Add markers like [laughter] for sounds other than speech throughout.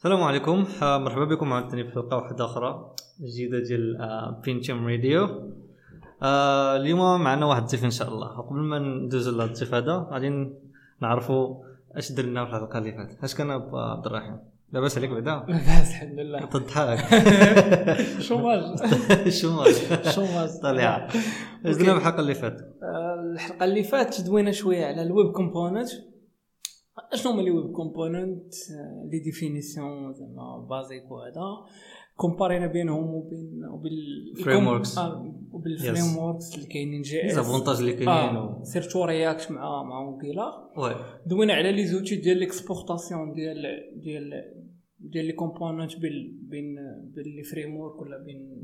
السلام عليكم آه، مرحبا بكم عاوتاني في حلقه واحدة أخرى جديده ديال بينتيوم راديو آه، اليوم معنا واحد الضيف ان شاء الله قبل ما ندوزو لهاد الضيف هذا غادي نعرفوا اش درنا في الحلقة اللي فاتت اش كان عبد الرحيم لاباس عليك بعدا لاباس الحمد لله تضحك chômage chômage chômage طليعه اش درنا في الحلقة اللي فاتت آه، الحلقة اللي فاتت دوينا شوية على ال web component اشنو هما les web components les définitions زعما basiques وهذا compar ينا بينهم وبين وبين Frameworks. آه، وبين ال frameworks اللي كاينين les avantages اللي كاينين surtout React مع مع Angular وي دوينا على les outils ديال l'exportation ديال ديال ديال les components بين بين بين les frameworks ولا بين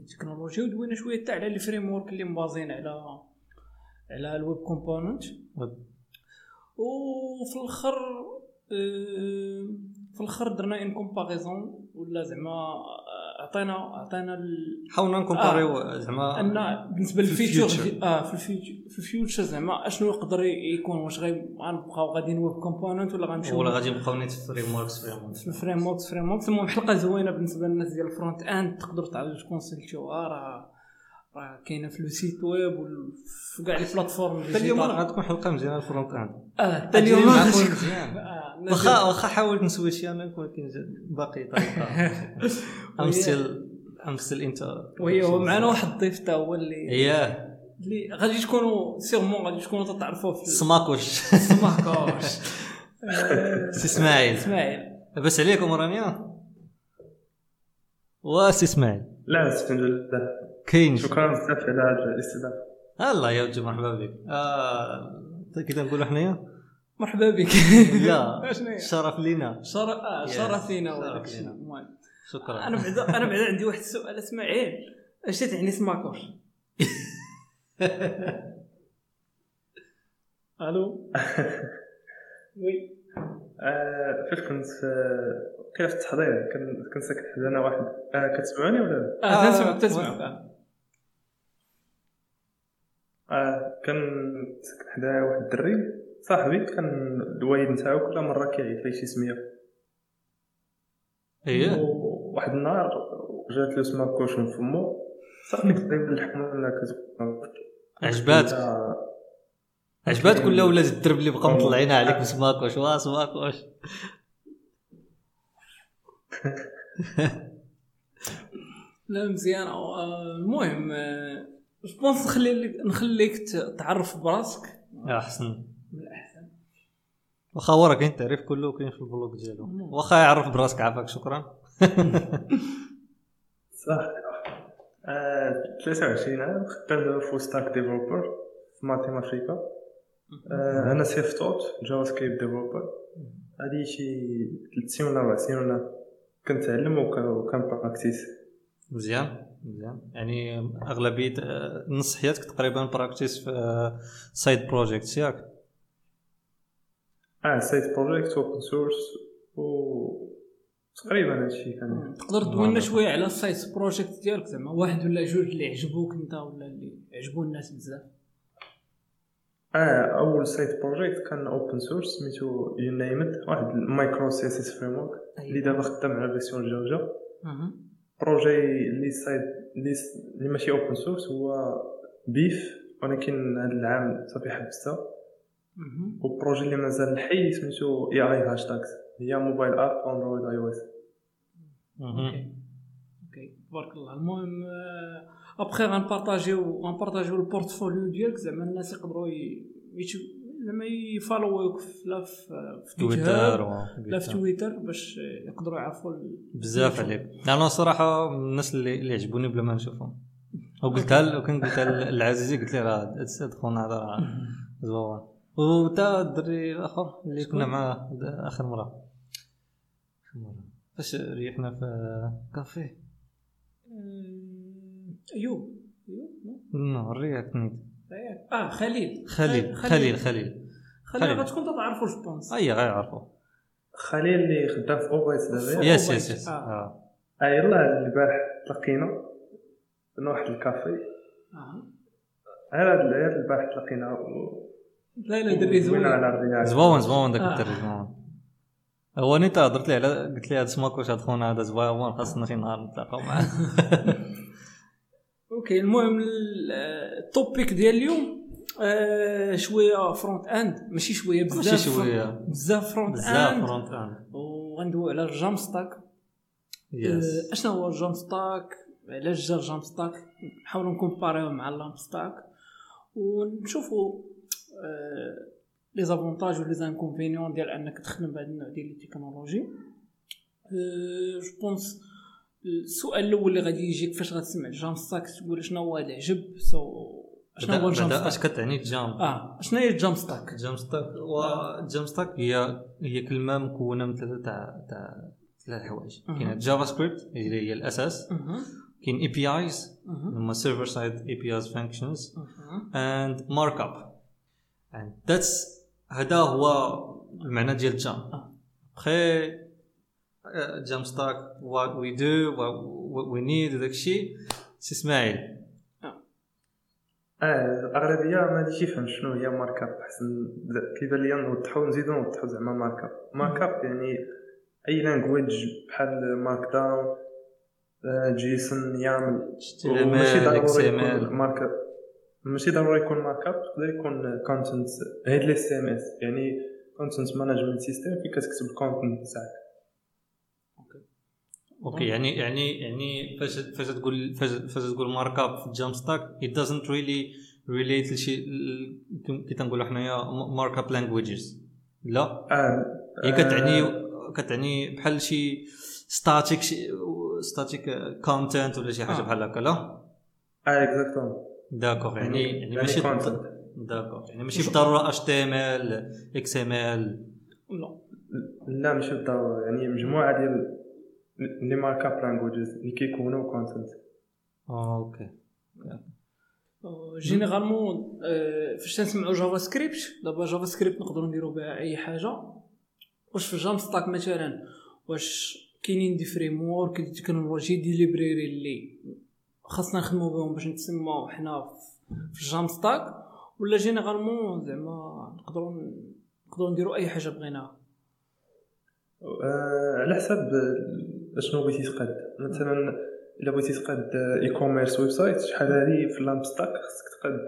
التكنولوجيا ودوينا شوية حتى على les frameworks اللي م basé ين على على ال web component وفي الآخر آه، في الآخر درنا une comparaison ولا زعما آه، عطينا عطينا ال- حاولنا ن compar يو زعما أن بالنسبة ال future. آه في ال future في ال future زعما أشنو يقدر يكون؟ واش غنبقاو غاديين web component ولا غنمشيو ولا غادي نبقاو نيت في frameworks frameworks في ال frameworks frameworks المهم حلقة زوينة بالنسبة للناس ديال ال front-end تقدروا تعالجوا ت consult يوها راه راه كاينة في لو سيت ويب وفي كاع لي بلاتفورم حتى اليوم راه غتكون حلقه مزيانه الفرونت اند آه حتى اليوم آه، واخا واخا حاولت نسويتشي أنا ولكن باقي طريقة. ام ستيل ام ستيل انت وهي هو معنا واحد الضيف تا هو اللي اياه اللي غادي تكونوا سيغمون غادي تكونوا تتعرفوه في سماكوش. السماكوش [laughs] سي إسماعيل. إسماعيل. لاباس عليكم رانيا واسي إسماعيل. لا الحمد لله كاين شكرا بزاف على هذا الاستضافه الله يا وجه مرحبا بك آه كذا نقولوا حنايا مرحبا بك لا؟ شرف لينا. شر... آه. شرف شرف. المهم شكرا. أنا بعدا أنا بعدا عندي واحد السؤال اسماعيل اش تعني سماكوش [laughs] ألو؟ [laughs] وي. آه فاش كنت في كيف في التحضير كن- كنت ساكن حدا أنا واحد. آه كتسمعوني ولا؟ لا؟ آه آه، تسمع. تسمع آه كان ساكن حدا واحد الدري صاحبي كان الوالد نتاعو كل مرة كيعيط ليه شي سمية. اييه وواحد النهار جات له سما كوش من فمو صافي تقريبا الحمل كتبقى عجباتك عجباتك ولا ولاد الدرب اللي بقاو مطلعين عليك بسماكوش وا سماكوش [laughs] لا مزيان. آه، المهم je pense نخلي نخليك تعرف براسك؟ احسن من الأحسن. واخا هو راه كاين التعريف كله كاين في ال blog ديالو. واخا يعرف براسك عافاك شكرا. [laughs] صح. آه 23 عام خدام full stack developer في ماتيم افريكا آه أنا self-taught JavaScript developer هادي شي ثلاث سنين ولا أربع سنين ولا كنتعلم وك- وكان practice مزيان. مزيان. يعني أغلبية آه، نص حياتك تقريبا practice في side project ياك آه side project open source و تقريبا هادشي كان. تقدر تدوينا شوية على ال side project ديالك زعما واحد ولا جوج اللي عجبوك أنت ولا اللي عجبوا الناس بزاف؟ آه أول side project كان open source سميتو يونايمد واحد ال micro CSS framework اللي دابا خدام على version جوج. آ projet اللي side اللي اللي ماشي open source هو بيف ولكن هذا العام صافي حبستها. وال projet اللي مازال حي سميتو AI Hashtags هي mobile app Android iOS. OK. تبارك الله. المهم ابخي غنبارطاجيو غنبارطاجيو ال portfolio ديالك زعما الناس يقدروا زعما ي follow وك في- لا في تويتر لا في تويتر باش يقدروا يعرفوا بزاف عليك. أنا صراحة من الناس اللي اللي عجبوني بلا ما نشوفهم. وقلتها وكان قلتها للعزيزي قلت له راه هاد خونا هذا زوين وتا الدري الآخر اللي كنا معاه آخر مرة. فاش ريحنا في كافيه؟ أيوب. أيوب نو؟ نو الرياك نيت. آه خليل. خليل خليل خليل خليل. خليل. غتكون تعرفوا جو بونس أي غيعرفوا خليل اللي خدام في اوفيس دابا. يس يس يس. آه. يلا البارح تلاقينا من واحد الكافي. على هاد العيال البارح تلاقينا لا لا دري وين زوين. زوون زوون داك آه. الدري زوون هو نيتا هضرت لي على قلت لي هذا سماك واش هاد خونا هذا زوين خاصنا شي نهار نتلاقاو معاه. [laughs] OK المهم ال- ال topic ديال اليوم آه، شوية front end ماشي شوية بزاف ماشي شوية بزاف front بزاف end front end وغندوي على ال Jamstack yes آه، اشنا هو ال Jamstack علاش جا ال Jamstack نحاولوا نكومباريو مع ال LAMP stack ونشوفوا les avantages و les inconvénients ديال أنك تخدم بهذا النوع ديال ال technologies. je pense السؤال الأول اللي غادي يجيك فاش غتسمع ال Jamstack تقول شنو هو هذا عجب so شنو هو ال Jam بعدا اش stack كتعني Jam آه شنو هي ال Jamstack؟ Jamstack؟ و Jamstack هي هي كلمة مكونة من ثلاثة تاع تاع ثلاث حوايج. كاين JavaScript اللي هي الأساس. كاين APIs هما server side APIs functions أها. And markup. And that's هذا هو المعنى ديال Jam آه. après Jamstack what we do what, what we need وداك الشيء. سي إسماعيل. آه. الأغلبية ما يفهم شنو هي markup احسن كيبان ليا نوضحو نزيدو نوضحو زعما markup markup يعني أي language بحال Markdown JSON YAML. وماشي HTML ضروري يكون markup ماشي ضروري يكون markup يقدر يكون content headless CMS. يعني content management system فين كتكتب ال content تاعك OK يعني يعني يعني فاش فاش تقول فاش تقول markup في Jamstack. It doesn't really relate لشي كي تنقولوا حنايا markup languages لا. آه هي آه، كتعني كتعني بحال شي static static content ولا شي حاجة آه. بحال هكا لا؟ آه exactement d'accord يعني يعني ماشي content d'accord. يعني ماشي بالضرورة اتش تي ام ال إكس ام ال لا لا ماشي بالضرورة. يعني مجموعة ديال les markup languages اللي كيكونوا content OK généralement فاش تنسمعوا JavaScript دابا JavaScript نقدروا نديروا بها اي حاجة واش في Jamstack مثلا واش كاينين des frameworks des technologies des libraries اللي خاصنا نخدموا بهم باش نتسموا حنا في- في ال Jamstack ولا généralement زعما نقدروا نقدروا نديروا اي حاجة بغيناها على حسب شنو بغيتي تقاد؟ مثلا إلا بغيتي تقاد e-commerce website شحال هادي في ال LAMP stack خصك تقاد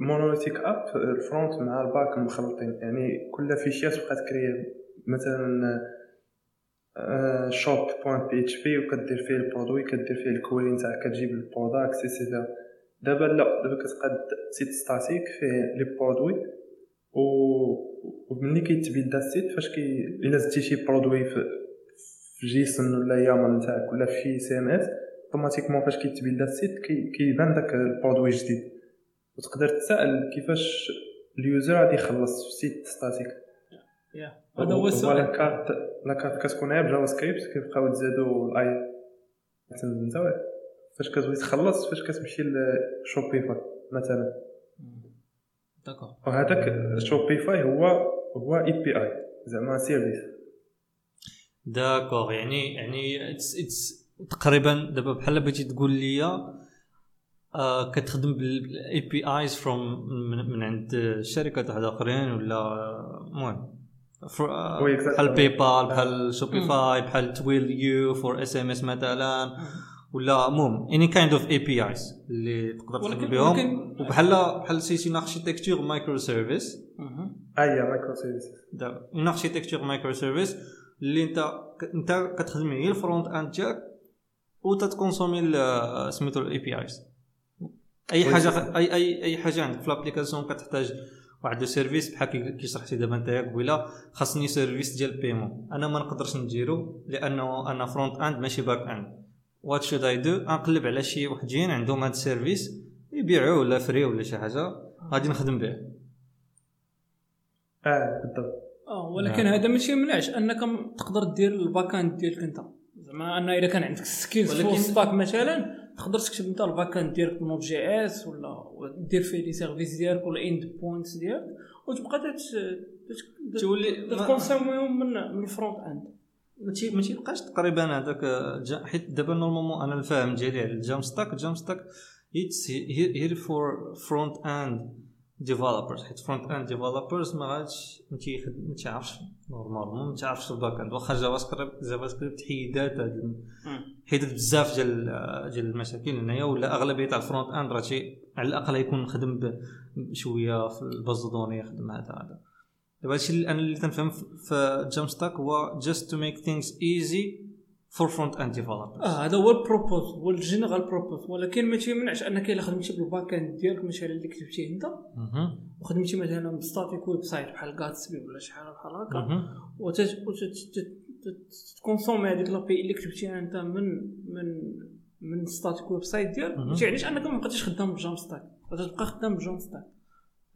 monolithic app ال front مع ال back مخلطين. يعني كل fichier تبقى تكري مثلا shop point PHP وكدير فيه ال produit كدير فيه ال query نتاعك كتجيب ال product et cetera دابا لا دابا كتقاد site statique فيه les produits. و وملي كيتبيلدا ال site فاش كي إلا زدتي شي produit في في JSON ولا YAML نتاعك ولا في CMS automatiquement فاش كيتبيلدا ال site كي- كيبان داك ال produit جديد وتقدر تسأل كيفاش ال user غادي يخلص في site statique هذا هو السؤال. la carte لا كتكون غير ب JavaScript كيبقاو تزادو الاي نتا فاش كتبغي تخلص فاش كتمشي لشوبيفاي مثلا. d'accord وهذاك Shopify هو هو API زعما service d'accord يعني يعني it's it's تقريبا دابا بحال بغيتي تقول لي آه كتخدم بال APIs from من, من عند شركات واحد آخرين ولا المهم آه، exactly. بحال PayPal بحال Shopify بحال Twilio for SMS مثلا ولا المهم any kind of APIs اللي تقدر تخدم بهم. وبحال بحال si c'est architecture microservices. Et microservices, une architecture microservices اللي انت انت كتخدم هي ال front-end ديالك وتتconsommer سميتو ال APIs أي حاجة. أي أي أي حاجة عندك. في ال application كتحتاج واحد ال service بحال كي كي شرحتي دابا انت قبيلة خاصني service ديال paiement أنا ما نقدرش نديرو لأنه أنا front-end ماشي back-end. What should I do نقلب على شي وحدين عندهم هاد ال service يبيعوه ولا free ولا شي حاجة غادي نخدم به آه بالضبط. آه ولكن هذا ماشي يمنعش أنك تقدر دير ال back-end ديالك أنت. زعما أن إذا كان عندك skills ولكن- stack مثلا تقدر تكتب أنت ال back-end ديالك ب Node.js ولا دير فيه les services ديالك ولا endpoints ديالك وتبقى تولي ما- تconsommer هم من من ال front-end ما تي- ما تيبقاش تقريبا هذاك حيت دابا normalement أنا الفهم ديالي على ال Jamstack ال Jamstack here for front-end developers حيت front-end developers ما غاديش ما تعرفش normalement ما تعرفش ال back-end واخا JavaScript JavaScript حيدات هاد حيدات بزاف ديال ديال المشاكل هنايا ولا أغلبية تاع ال front-end راه على الأقل يكون خدم ب- شوية في ال base de données يخدم هذا هذا. دابا هادشي اللي أنا اللي تنفهم في- في Jamstack هو just to make things easy for front end developers. آه هذا هو ال purpose هو ال general purpose ولكن ما تيمنعش أنك إلا خدمتي بال back-end ديالك مثلا اللي كتبتيه أنت. وخدمتي مثلا ب static website بحال Gatsby ولا شي حاجة بحال هكا. وتconsommer هذيك l'API اللي كتبتيها أنت من من من static website ديالك. ما تيعنيش أنك ما بقيتيش خدام ب Jamstack غتبقى خدام ب Jamstack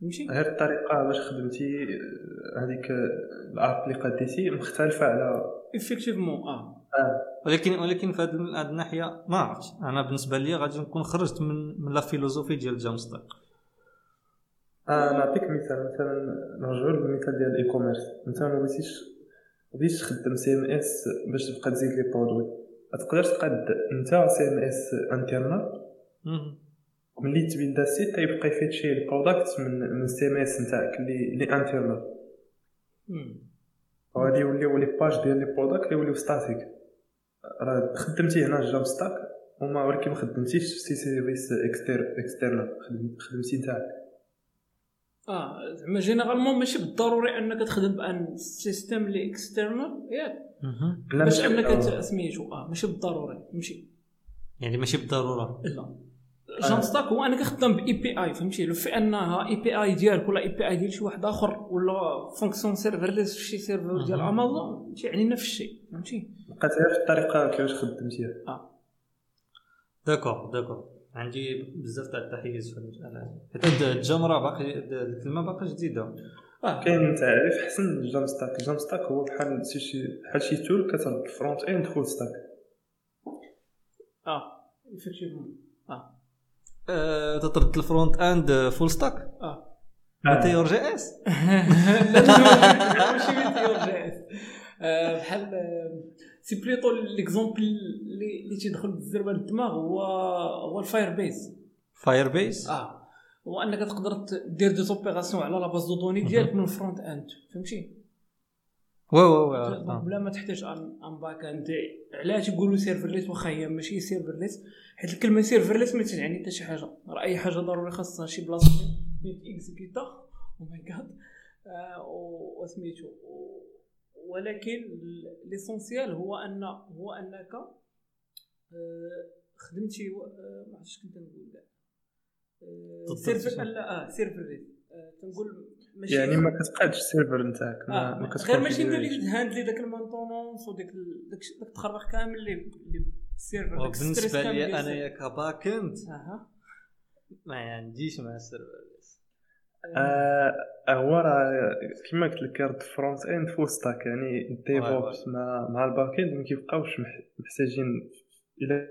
فهمتي؟ غير الطريقة باش خدمتي آه، هذيك ال API اللي قديتي مختلفة على Effectivement آه. ولكن ولكن في هذه الناحية ما عرفتش. أنا بالنسبة لي غادي نكون خرجت من من la philosophie ديال Jamstack. آه نعطيك مثال. مثلا نرجعو للمثال ديال ال e-commerce انت ما بغيتيش بغيتيش تخدم CMS باش تبقى تزيد les produits تقدر تقاد أنت CMS internal مهم. وملي تبيلدا السيت تيبقى يفيتشي البرودكت من من ال CMS نتاعك اللي اللي internal. وغادي يوليو les pages ديال les products يوليو static. راه خدمتي هنا Jamstack وما ولكن ما خدمتيش في سي service exter external خدم- خدمتي نتاعك. آه زعما généralement ماشي بالضروري أنك تخدم ب un système اللي external ياك. باش أنك سميتو آه ماشي بالضروري ماشي. يعني ماشي بالضرورة. لا. Jamstack هو انك خدام ب API فهمتي؟ لو في أنها API ديالك ولا API ديال شي واحد آخر ولا fonction serverless في شي serveur ديال. امازون تيعني نفس الشيء فهمتي؟ بقات غير في الطريقة كيفاش خدمتيها. داكور داكور عندي بزاف تاع التحيز في المساله حيت هاد الجمرة باقي هاد الكلمة باقي جديدة. آه. كاين تعريف حسن جام ستاك جام ستاك هو بحال شي شي بحال شي تول كتربط فرونت اند فول ستاك آه. افكتيفمون آه. تطرد الفرونت اند فول ستاك آه. ميتيور جي إس. [laughs] لا ماشي ميتيور جي إس. آه، بحال آه، c'est plutôt l'exemple اللي اللي تيدخل بالزربة للدماغ هو هو ال Firebase Firebase آه. هو أنك تقدر دير des opérations على la base de données ديالك من ال front-end فهمتي؟ Oui oui oui بلا ما تحتاج ان أن back-end علاش يقولوا serverless واخا هي ماشي serverless حيت الكلمة serverless ما تعني حتى شي حاجة. راه أي حاجة ضروري خاصها شي بلاصة. فين اكزيكيوتا أو ماي جاد وسميتو. ولكن ليسونسيال هو ان هو أنك آه، خدمتي آه، ما عرفتش كنت نقول. آه، سيرفر. لا آه سيرفرليس آه، تنقول يعني ما كتقادش السيرفر نتاعك ما, آه. ما غير ماشي ندير كتكونفيغوريش. ليك هاندلي داك المانتونونس وديك ال- داك التخربيق كامل اللي اللي السيرفر كامل لي انايا كباك اند أها. ما عنديش مع السيرفر. آه هو راه كما قلت لك راه فرونت إند فول ستاك يعني الديف واي. اوبس مع مع الباك اند ما كيبقاوش مح- محتاجين إلى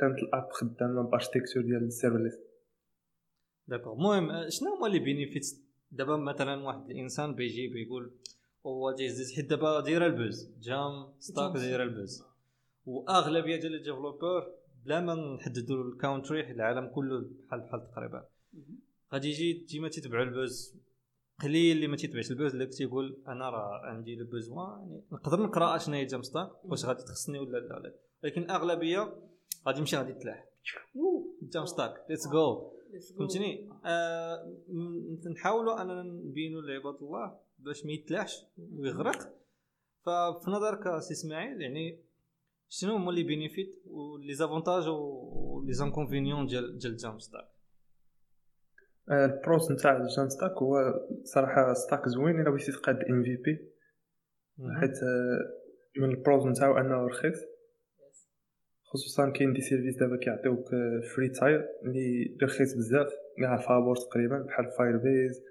كانت الأب خدامة بأركتيكتور ديال السيرفرليس داكور المهم آه، شنو هما لي بينيفيتس دابا مثلا واحد الإنسان بيجي بيقول هو تيزيد حيت دابا دايرة البوز جام ستاك دايرة البوز. وأغلبية ديال ال développeurs بلا ما نحددوا ال country العالم كله بحال بحال تقريبا. غادي يجي ديما تيتبعوا ال buzz. قليل اللي ما تيتبعش ال buzz اللي تيقول أنا راه عندي le besoin يعني نقدر نقرأ اشنو هي Jamstack واش غادي تخصني ولا لا. لا ولكن أغلبية غادي يمشي غادي يتلاح. Jamstack let's go فهمتني؟ آه نحاولوا أننا نبينوا لعباد الله باش ما يتلاحش ويغرق. ففي نظرك سي إسماعيل يعني شنو هما les bénéfices و les avantages و les inconvénients ديال ديال Jamstack؟ آه، ال pros نتاع ال Jamstack هو صراحة stack زوين إلا بغيتي تقاد MVP. حيت آه، من ال pros نتاعو أنه رخيص. خصوصا كاين des services دابا كيعطيوك free tier اللي رخيص بزاف كاع فابور تقريبا بحال Firebase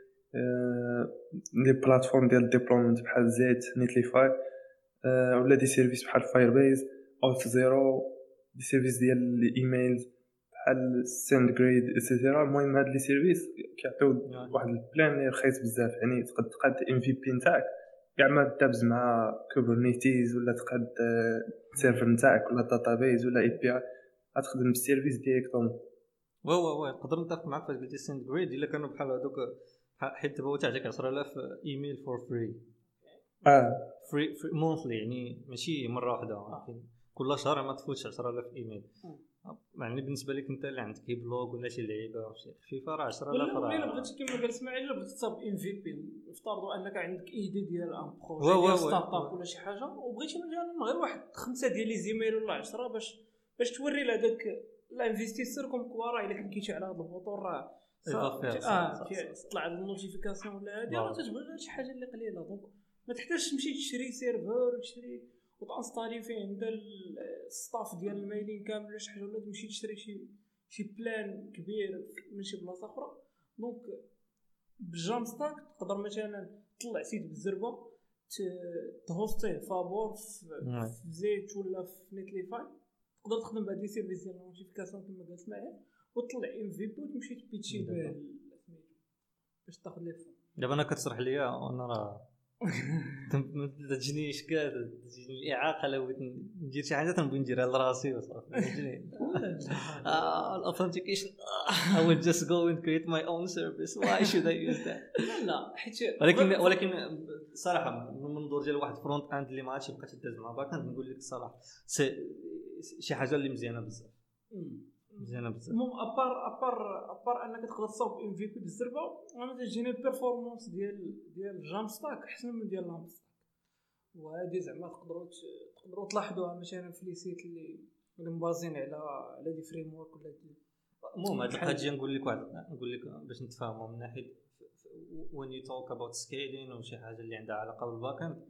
les plateformes ديال ال deployment بحال Zeit Netlify آه، ولا des services بحال Firebase Auth0 des services ديال ال emails بحال SendGrid et cetera المهم هاد les services كيعطيو. واحد ال plan اللي رخيص بزاف يعني تقد تقاد MVP نتاعك كاع ما دابز مع Kubernetes ولا تقاد ال server نتاعك ولا database ولا API غتخدم بال service directement oui oui oui نقدر نتفق معك فاش قلتي SendGrid إلا كانوا بحال هذوك حيت دابا تعطيك 10000 email for free آه. free monthly يعني ماشي مرة واحدة كل شهر ما تفوتش 10000 ايميل يعني بالنسبة لك أنت اللي عندك blog ولا شي لعيبة شي خفيفه راه 10000 ولا ولا الا راه بغيتي كما قال اسماعيل إلا بغيتي تصاوب MVP نفترضوا أنك عندك idée ديال un projet ديال. startup ولا شي حاجة وبغيتي مثلا غير واحد خمسة ديال les emails ولا 10 باش باش توري لهذاك ال investisseur comme quoi راه إلا cliquيتي على هذا ال bouton راه إيه، آه هاد ال notification ولا نعم. راه تتبغي غير شي حاجة اللي قليلة donc ما تحتاجش تمشي تشري server وتشري وت installي فيه عند ال stuff ديال ال mailing كامل شي حاجة ولا تمشي تشري شي شي plan كبير من شي بلاصة أخرى. donc بال JAMstack تقدر مثلا تطلع site بالزربة ت hostيه فابور في نعم. في Zeit ولا في Netlify تقدر تخدم بهاد les services ديال ال notification كما قال اسماعيل وتطلع MVP وتمشي ت pitchي سميتو باش تاخذ les fonds. دابا أنا كتشرح ليا وأنا راه [laughs] تم- تجيني اشكال تجيني الإعاقة لو بغيت ندير شي حاجة تنبغي نديرها لراسي وصافي. [laughs] آه ال authentication [laughs] I will just go and create my own service. Why should I use that? لا لا. حيت ولكن ولكن صراحة من منظور ديال واحد front end اللي ما عادش يبقى تداز مع back end نقول لك الصراحه شي حاجة اللي مزيانة بزاف. مزيانه بزاف. المهم à part à part à part أنك تقدر تصاوب MVP بالزربة أنا تجيني ال performance ديال ديال JAMstack أحسن من ديال LAMP stack. وهذه زعما تقدروا تقدروا تلاحظوها مثلا في les sites اللي اللي م baséين على على des frameworks ولا des المهم هاد القضية نقول لك واحد نقول لك باش نتفاهموا من ناحية when you talk about scaling وشي حاجة اللي عندها علاقة بال back end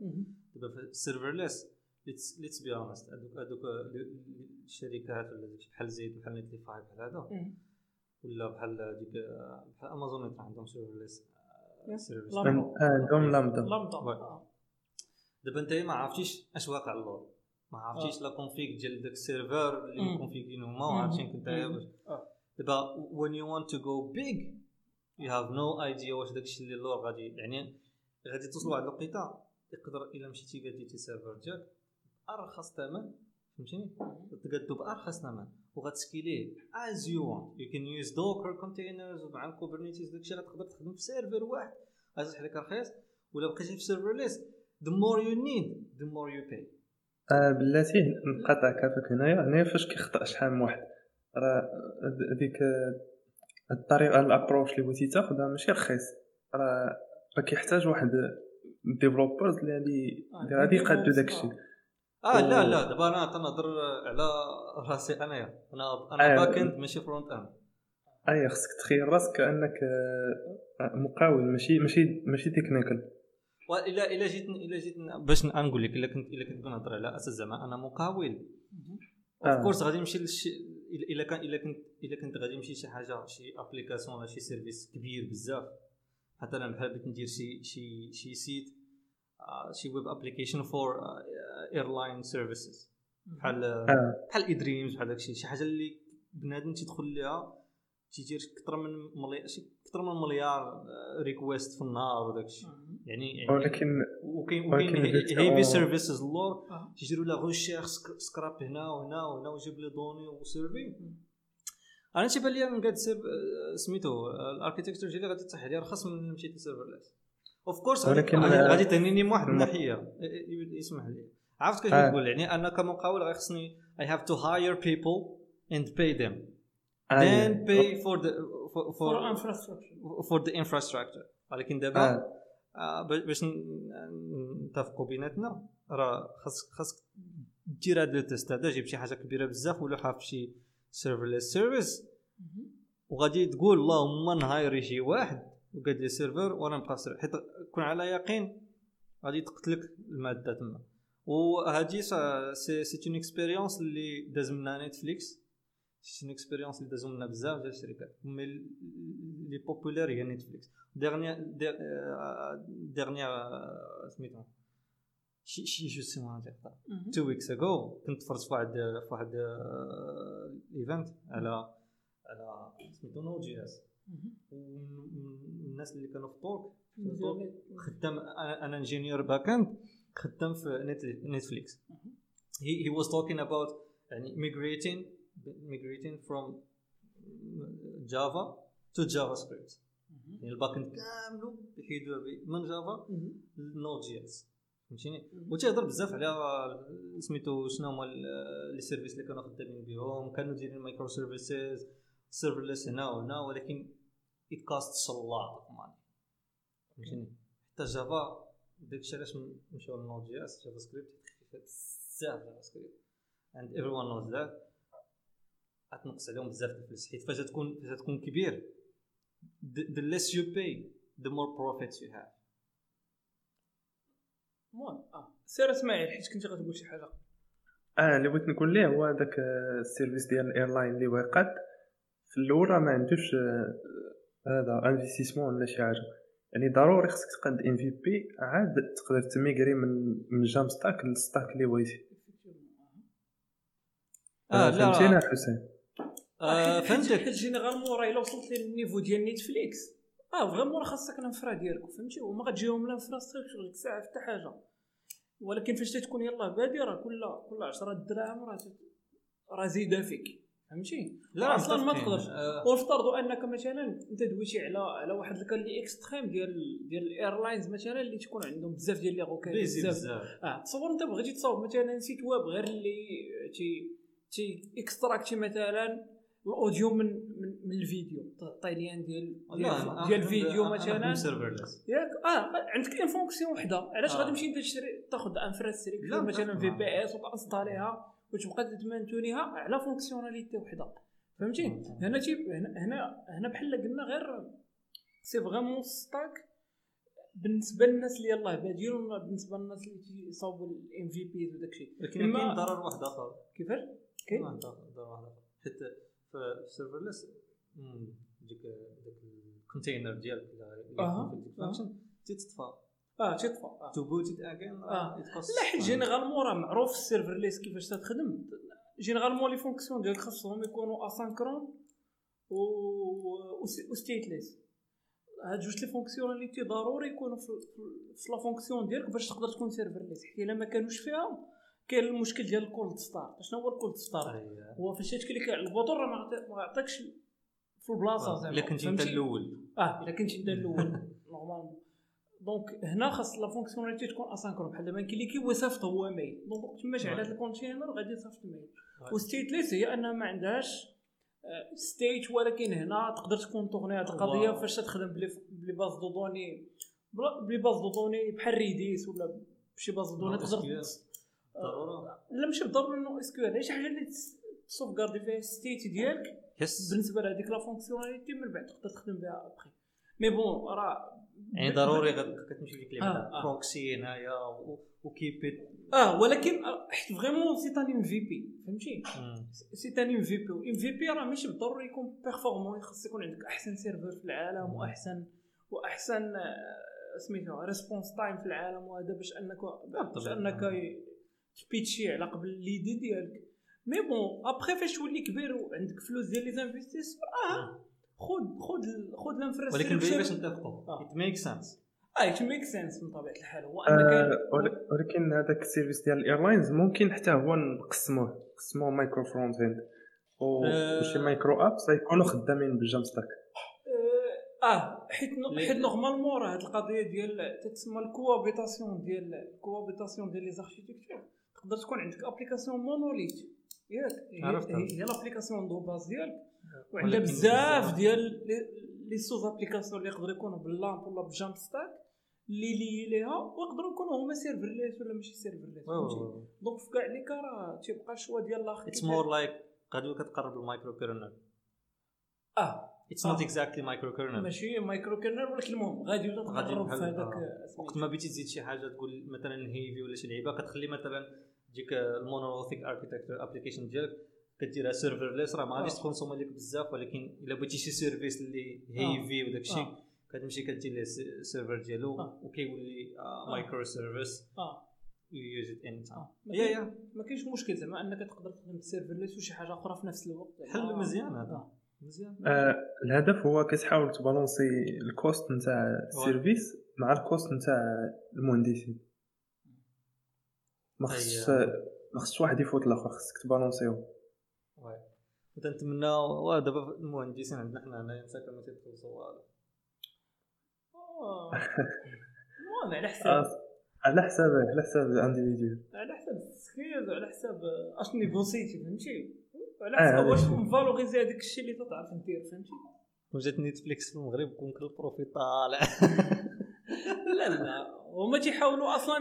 دابا في ال serverless let's let's be honest هذوك هذوك الشركات ولا داكشي بحال Zeit بحال Netlify بحال هذا ولا بحال ديك بحال امازون عندهم serverless service Lambda. آه، عندهم Lambda. Lambda. آه. دابا انت ما عرفتيش اش واقع اللور. ما عرفتيش la config ديال داك ال server اللي. م configين هما وعارفين كنت آه. دابا when you want to go big you have no idea واش داكشي اللي اللور غادي يعني غادي توصل لواحد الوقيته يقدر إلا مشيتي قاديتي server ديالك. ارخص ثمن فهمتيني؟ تقادو بأرخص ثمن. وغت scaleيه as you want. You can use docker containers مع ال Kubernetes داكشي غتقدر تخدم في server واحد. غتصح لك رخيص. ولا بقيتي في serverless the more you need the more you pay. آه بلاتي نقاطع كافك هنايا. هنايا فاش كيخطا شحال من واحد. راه آه، الطريقة ال approche اللي بغيتي تاخذها ماشي رخيص. راه راه كيحتاج واحد developers اللي غادي آه، اللي غادي يقادو داكشي. آه. آه لا و- لا دابا أنا تنهضر على رأسي انايا أنا أنا آه. back end ماشي front end أي خصك تخيل راسك كانك آه، آه، مقاول ماشي ماشي ماشي technical والا إلا جيت إلا جيت باش نقول لك إلا كنت إلا كنت كنهضر على أساس زعما أنا مقاول. of آه. course غادي نمشي للشي إلا كان إلا كنت إلا كنت غادي نمشي شي حاجة شي application ولا شي service كبير بزاف. مثلا بحال بغيت ندير شي شي شي site آه، شي web application for airline services بحال آه. بحال eDreams بحال داكشي شي حاجة اللي بنادم تيدخل ليها تيدير أكثر من مليار شي أكثر من مليار request في النهار وداكشي. يعني يعني ولكن وكاين وكاين heavy آه. services اللور آه. تي gérerوا لا غوشيغ scrape هنا وهنا وهنا ويجيب لي données و servi أنا تيبان لي من قاد server آه، سميتو ال architecture ديالي غادي تصح لي ارخص من مشيت ل serverless. of course ولكن، غادي آه، تهنيني من واحد الناحية. يسمح لي عرفت كيفاش آه. تقول يعني أنا كمقاول غير خصني I have to hire people and pay them. آه، then pay for the for, for for, infrastructure for the infrastructure. ولكن دابا آه. آه، باش نتفقوا بيناتنا راه خاص خاص دير هذا ال test هذا جيب شي حاجة كبيرة بزاف ولا حاف شي serverless service وغادي تقول اللهم نهايري شي واحد وقاد لي server وأنا نبقى حيت كون على يقين غادي تقتلك المادة تما. وهادي سا- c'est c'est une expérience اللي داز منها Netflix c'est une expérience اللي دازو منها بزاف ديال الشركات mais les populaires هي Netflix dernière dernière سميتو شي شي جو سيمون تاع two weeks ago كنت فرت في واحد في واحد event على على سميتو Node.js والناس اللي كانوا في talk في talk خدام أنا أنا ingénieur back end خدام في Net- Netflix. he he was talking about يعني migrating migrating from جافا to جافا سكريبت يعني ال backend كاملو يحيدوها ب- من جافا ل Node JS فهمتيني وتيهضر بزاف على سميتو شنو هما les services اللي كانوا خدامين بهم كانوا دايرين microservices serverless هنا وهنا ولكن it cost money فهمتيني؟ حتى جافا داكشي علاش م- مشاو ل Node JS جافا سكريبت خفيفه بزاف جافا سكريبت. And everyone knows that. غتنقص عليهم بزاف الفلوس. حيت فاش تكون فاش تكون كبير the, the less you pay the more profits you have. المهم آه. سير إسماعيل حيت كنتي غتقول شي حاجة. آه اللي بغيت نقول ليه هو داك ال service ديال ال airline اللي واقد في الأول راه ما عندوش آه، هذا investissement ولا شي حاجة. يعني ضروري خصك تقاد MVP عاد تقدر تـ migrer من من Jamstack لل stack اللي بغيتي. آه لا فهمتينا حسين؟ آه فهمتك. حيت généralement راه إلا وصلت لل niveau ديال نيتفليكس. آه vraiment راه خاصك ال infra ديالك فهمتي؟ وما غتجيهم ال infrastructure ديك الساعة حتى حاجة. ولكن فاش تكون يلاه بادي راه كل كل 10 دراهم راه راه زايدة فيك. فهمتي؟ لا أصلا ما. تقدرش. آه، ونفترضوا أنك مثلا أنت دويتي على على واحد ال cas اللي extrême ديال ديال ال airlines مثلا اللي تكون عندهم بزاف ديال les pays بزاف. آه تصور أنت بغيتي تصاوب مثلا site web غير اللي تي تي extracter مثلا ال audio من من, من الفيديو تعطي lien ديال ديال, ديال الفيديو مثلا. ياك آه عندك une fonction وحدة. علاش آه. غادي تمشي أنت تشري تاخذ infrastructure لا، مثلا VPS وت installer يها؟ وتبقى ت maintenir يها على fonctionnalité وحده. فهمتي. هنا هنا هنا بحال قلنا غير c'est vraiment stack. بالنسبة للناس اللي يلاه بادين ولا بالنسبة للناس اللي تيصاوبوا ال MVPs وداك الشيء. ولكن كاين ضرر واحد آخر. كيفاش؟ كاين ضرر واحد آخر حيت في ال serverless ديك داك ال container ديالك اللي في ال function تيتطفى. آه تيطفى آه. to boot it again آه. لا حيت généralement راه معروف ال serverless كيفاش تخدم. généralement les fonctions ديالك خاصهم يكونوا asynchrone و و stateless هاد جوج les fonctionnalités ضروري يكونوا في, la fonction ديالك باش تقدر تكون serverless حيت إلا ما كانوش فيها كاين المشكل ديال ال cold start شنو هو ال cold start هو فاش ت clique على ال bouton راه ما غيعطيكش في البلاصة زعما. إلا كنتي أنت؟ الأول. آه إلا كنتي أنت الأول. [laughs] normalement donc هنا خاص la fonctionnalité تكون asynchrone بحال دابا كاين اللي كيبغي يصيفط هو mail donc تما هذا ال container غادي يصيفط mail. و stateless هي انها ما عندهاش state ولكن هنا تقدر تكون tourner هذه القضية. فاش تخدم ب les bases de données ب les bases de données بحال Redis ولا بشي base de données تقدر. ضروره لا ماشي بالضروري انه SQL شي حاجة اللي تسوف garder فيها ال state ديالك. بالنسبة لهذيك la fonctionnalité من بعد تقدر تخدم بها après mais bon راه يعني ضروري كتمشي ديك اللعبه آه، تاع آه. proxy هنايا وكيبيت آه ولكن آه، حيت vraiment c'est un MVP فهمتي؟ سي ان إم في بي إم في بي راه ماشي بالضروري يكون performant خاص يكون عندك أحسن serveur في العالم وأحسن وأحسن سميتو response time في العالم وهذا باش أنك باش. أنك ت pitch ي على قبل l'idée ديالك. mais bon après فاش تولي كبير وعندك فلوس ديال les investisseurs آه خذ خذ خذ ال infrastructure ولكن باش نتفقوا. آه. it make sense آه it make sense من طبيعة الحال. هو انك آه، ول- ولكن هذاك ال service ديال ال airlines ممكن حتى هو نقسموه. نقسموه micro frontend آه. وشي micro apps غيكونوا خدامين بال Jamstack آه آه، حيت حيت normalement راه هاد القضية ديال تتسمى ال cohabitation ديال ال cohabitation ديال les architectures تقدر تكون عندك application monolithe ياك هي l'application de base ديالك. وعندها بزاف. ديال les- sous-applications اللي يقدروا يكونوا بال LAMP ولا ب Jamstack اللي لي ليها ويقدروا يكونوا هما serverless ولا ماشي serverless donc في كاع les cas راه تيبقى ال choix ديال الآخر it's more like غادي كتقرب ال microkernel آه. it's not. exactly microkernel ماشي microkernel ولكن المهم غادي غادي تقرب في هذاك آه. وقت ما بغيتي تزيد شي حاجة تقول مثلا heavy ولا شي لعيبة كتخلي مثلا ديك ال monolithic architecture application ديالك كديرها serverless راه ما غاديش آه. ت consomme لك بزاف ولكن إلا بغيتي شي service اللي heavy وداك الشيء آه. كتمشي كدير ليه ال serveur ديالو. وكيولي microservice use it anytime ما يا يا ما كاينش مشكل زعما انك تقدر تخدم serverless وشي حاجة أخرى في نفس الوقت. حل آه. مزيان هذا. مزيان. الهدف هو كتحاول ت balancer ال cost نتاع ال service مع ال cost نتاع المهندسين. ما خصش. ما خصش واحد يفوت الآخر خصك ت balancer يهم. واي. تنتمنى دابا المهندسين عندنا حنا هنايا مساكن ما تيدخلوا والو [laughs] آه. المهم على حساب على حساب على حساب ال individu على حساب ال skills وعلى حساب اش négocier تي فهمتي على آه، حساب واش الشيء. ن valoriser هذاك الشيء اللي تعرف ندير فهمتي وجات نيتفليكس في المغرب كون كل ال profit طالع [laughs] لا لا هما تيحاولوا أصلا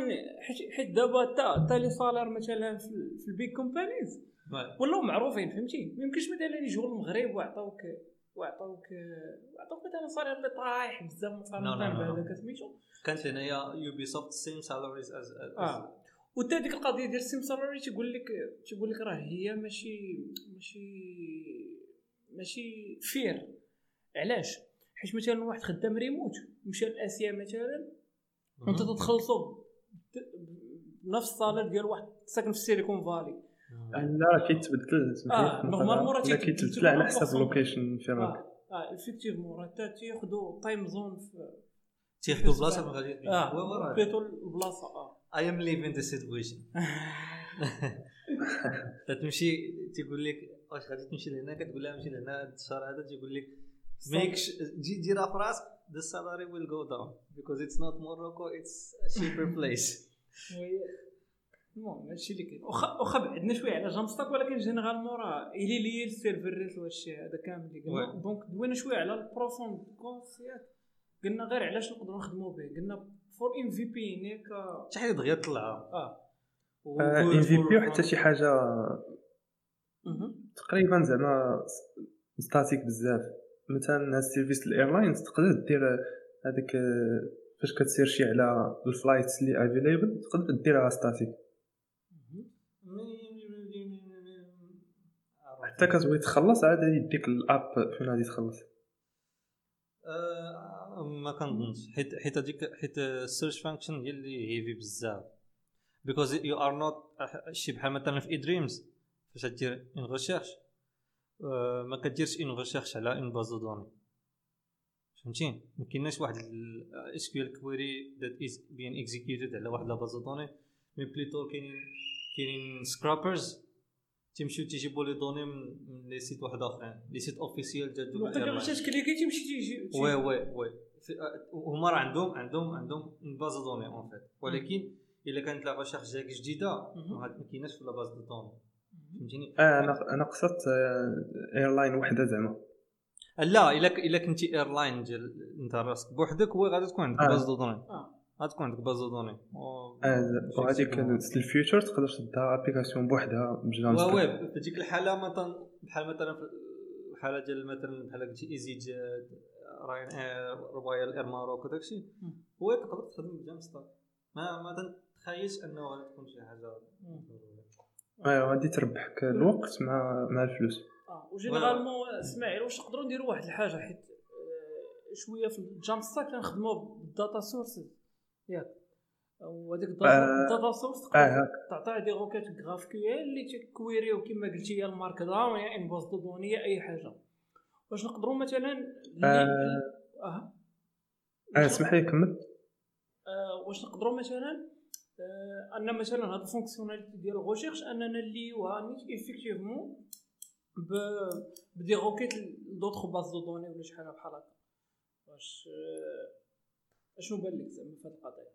حيت- دابا تا les salaires مثلا في ال big companies ولاو معروفين فهمتي؟ ما يمكنش مثلا يجيو للمغرب ويعطوك ويعطوك ويعطوك مثلا salaire اللي طايح بزاف مقارنه. بهذاك سميتو. كانت هنايا Ubisoft same salaries از آه. وتا ديك القضية ديال ال same salary تيقول لك تيقول لك راه هي ماشي ماشي ماشي fair علاش؟ حيت مثلا واحد خدام ريموت مشى لآسيا مثلا وانت تتخلصوا بنفس ال salaire ديال واحد ساكن في ال Silicon Valley لا كيتبدل آه، normalement راه كيتبدل على حسب. ال location فين راك آه آه effectivement راه تياخذوا time zone في تياخذوا بلاصة من غادي آه بيتو البلاصه آه. I am living the situation تتمشي تيقول لك واش غادي تمشي لهنا؟ كتقول لها نمشي لهنا هذا الشهر هذا تيقول لك ميك جي ديرها في راسك the salary will go down because it's not Morocco it's a cheaper place. [laughs] وي- المهم هادشي اللي كاين. واخا واخا بعدنا شوية على Jamstack ولكن généralement راه الي لي ال server ريت وهادشي هذا كامل اللي قلنا. donc دوينا شوية على ال pros and cons ياك قلنا غير علاش نقدروا نخدموا به. قلنا for MVP نيك شي حاجة دغيا طلعها آه. MVP وحتى شي حاجة. تقريبا زعما statique بزاف. مثلا هاد ال services ال airlines تقدر دير هذيك آه، فاش كتسيرشي على ال flights اللي available تقدر ديرها statique حتى كتبغي تخلص عاد يديك ال app فين غادي تخلص. آه، ما كنظنش. حيت حيت هذيك حيت ال search function هي اللي heavy بزاف. because you are not شي بحال مثلا في eDreams فاش دير une recherche ما كديرش une recherche على une base de données فهمتي؟ ما كايناش واحد SQL query that is being executed على واحد la base de données mais plutôt كاينين كاينين scrapers تيمشيو تيجيبوا les données من les sites واحد آخرين les sites officiels ديال دوك وقت ال airline. باش كليكي تيمشي تيجي oui oui oui. في- آه، هما راه عندهم عندهم عندهم une base de données en fait ولكن إلا كانت la recherche ديالك جديدة. ما كايناش في la base de données فهمتيني؟ آه أنا أنا قصدت airline وحدة زعما. لا إلا إلا كنتي airline ديال أنت راسك بوحدك هو غادي تكون عندك آه. base de données آه غادي تكون عندك base de données و- وهذيك. ال feature تقدر تديها application بوحدها ب Jam oui oui في ديك الحاله مثلا بحال مثلا في الحاله ديال مثلا بحال قلتي easyJet Ryanair Royal Air Maroc وداكشي مم. هو تقدر تخدم ب Jamstack ما ما تتخيلش انه غادي تكون شي حاجة آه غادي تربحك الوقت مع مع الفلوس آه و généralement اسماعيل واش نقدروا نديروا واحد الحاجة حيت شوية في ال Jamstack كنخدموا بال data sources ياك. وهذيك آه. ال data source تقدر آه تعطيها des requêtes GraphQL اللي تكويريو كما قلتي يا ال Markdown يا une base de données أي حاجة. واش نقدروا مثلا اللي- آه. آه آه اسمح لي كمل. آه، واش نقدروا مثلا آه، أن مثلا هاد ال fonctionnalité ديال ال recherche أننا نليوها نيت effectivement ب ب des requêtes d'autres bases de données ولا شي حاجة بحال هكا. واش آه، اشنو بان لك زعما في هاد القضية؟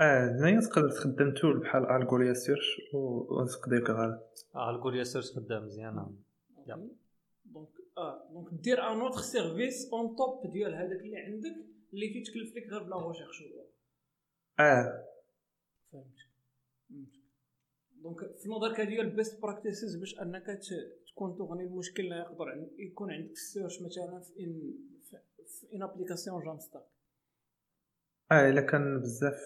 آه هنايا تقدر تخدم tool بحال Algolia search وتقدر غير. آه Algolia search خدام مزيان. donc آه donc دير un autre service on top ديال هذاك اللي عندك اللي تيتكلف لك غير ب la recherche آه. فهمت فهمت donc في نظرك هذه هي ال best practices باش أنك تكون تغني المشكل اللي يقدر عن- يكون عندك ال search مثلا في une في une application Jamstack آه إلا كان بزاف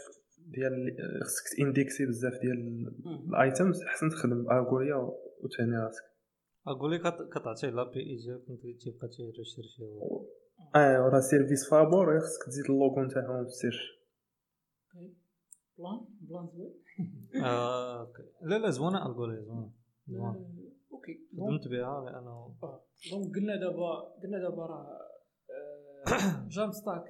ديال خصك تإنديكسي بزاف ديال ال items احسن تخدم Algolia وتهني راسك. أقول لك كت- كتعطيه l'API ديالك انت تيبقى تيريشيرشي آه وراه service فابور خصك تزيد اللوغو نتاعهم في ال search. plan؟ plan زوين. [laughs] آه، OK. لا لا زوينة Algolia زوينة. آه، OK. خدمت بها لأنه آه، donc قلنا دابا قلنا دابا راه آه، [coughs] Jamstack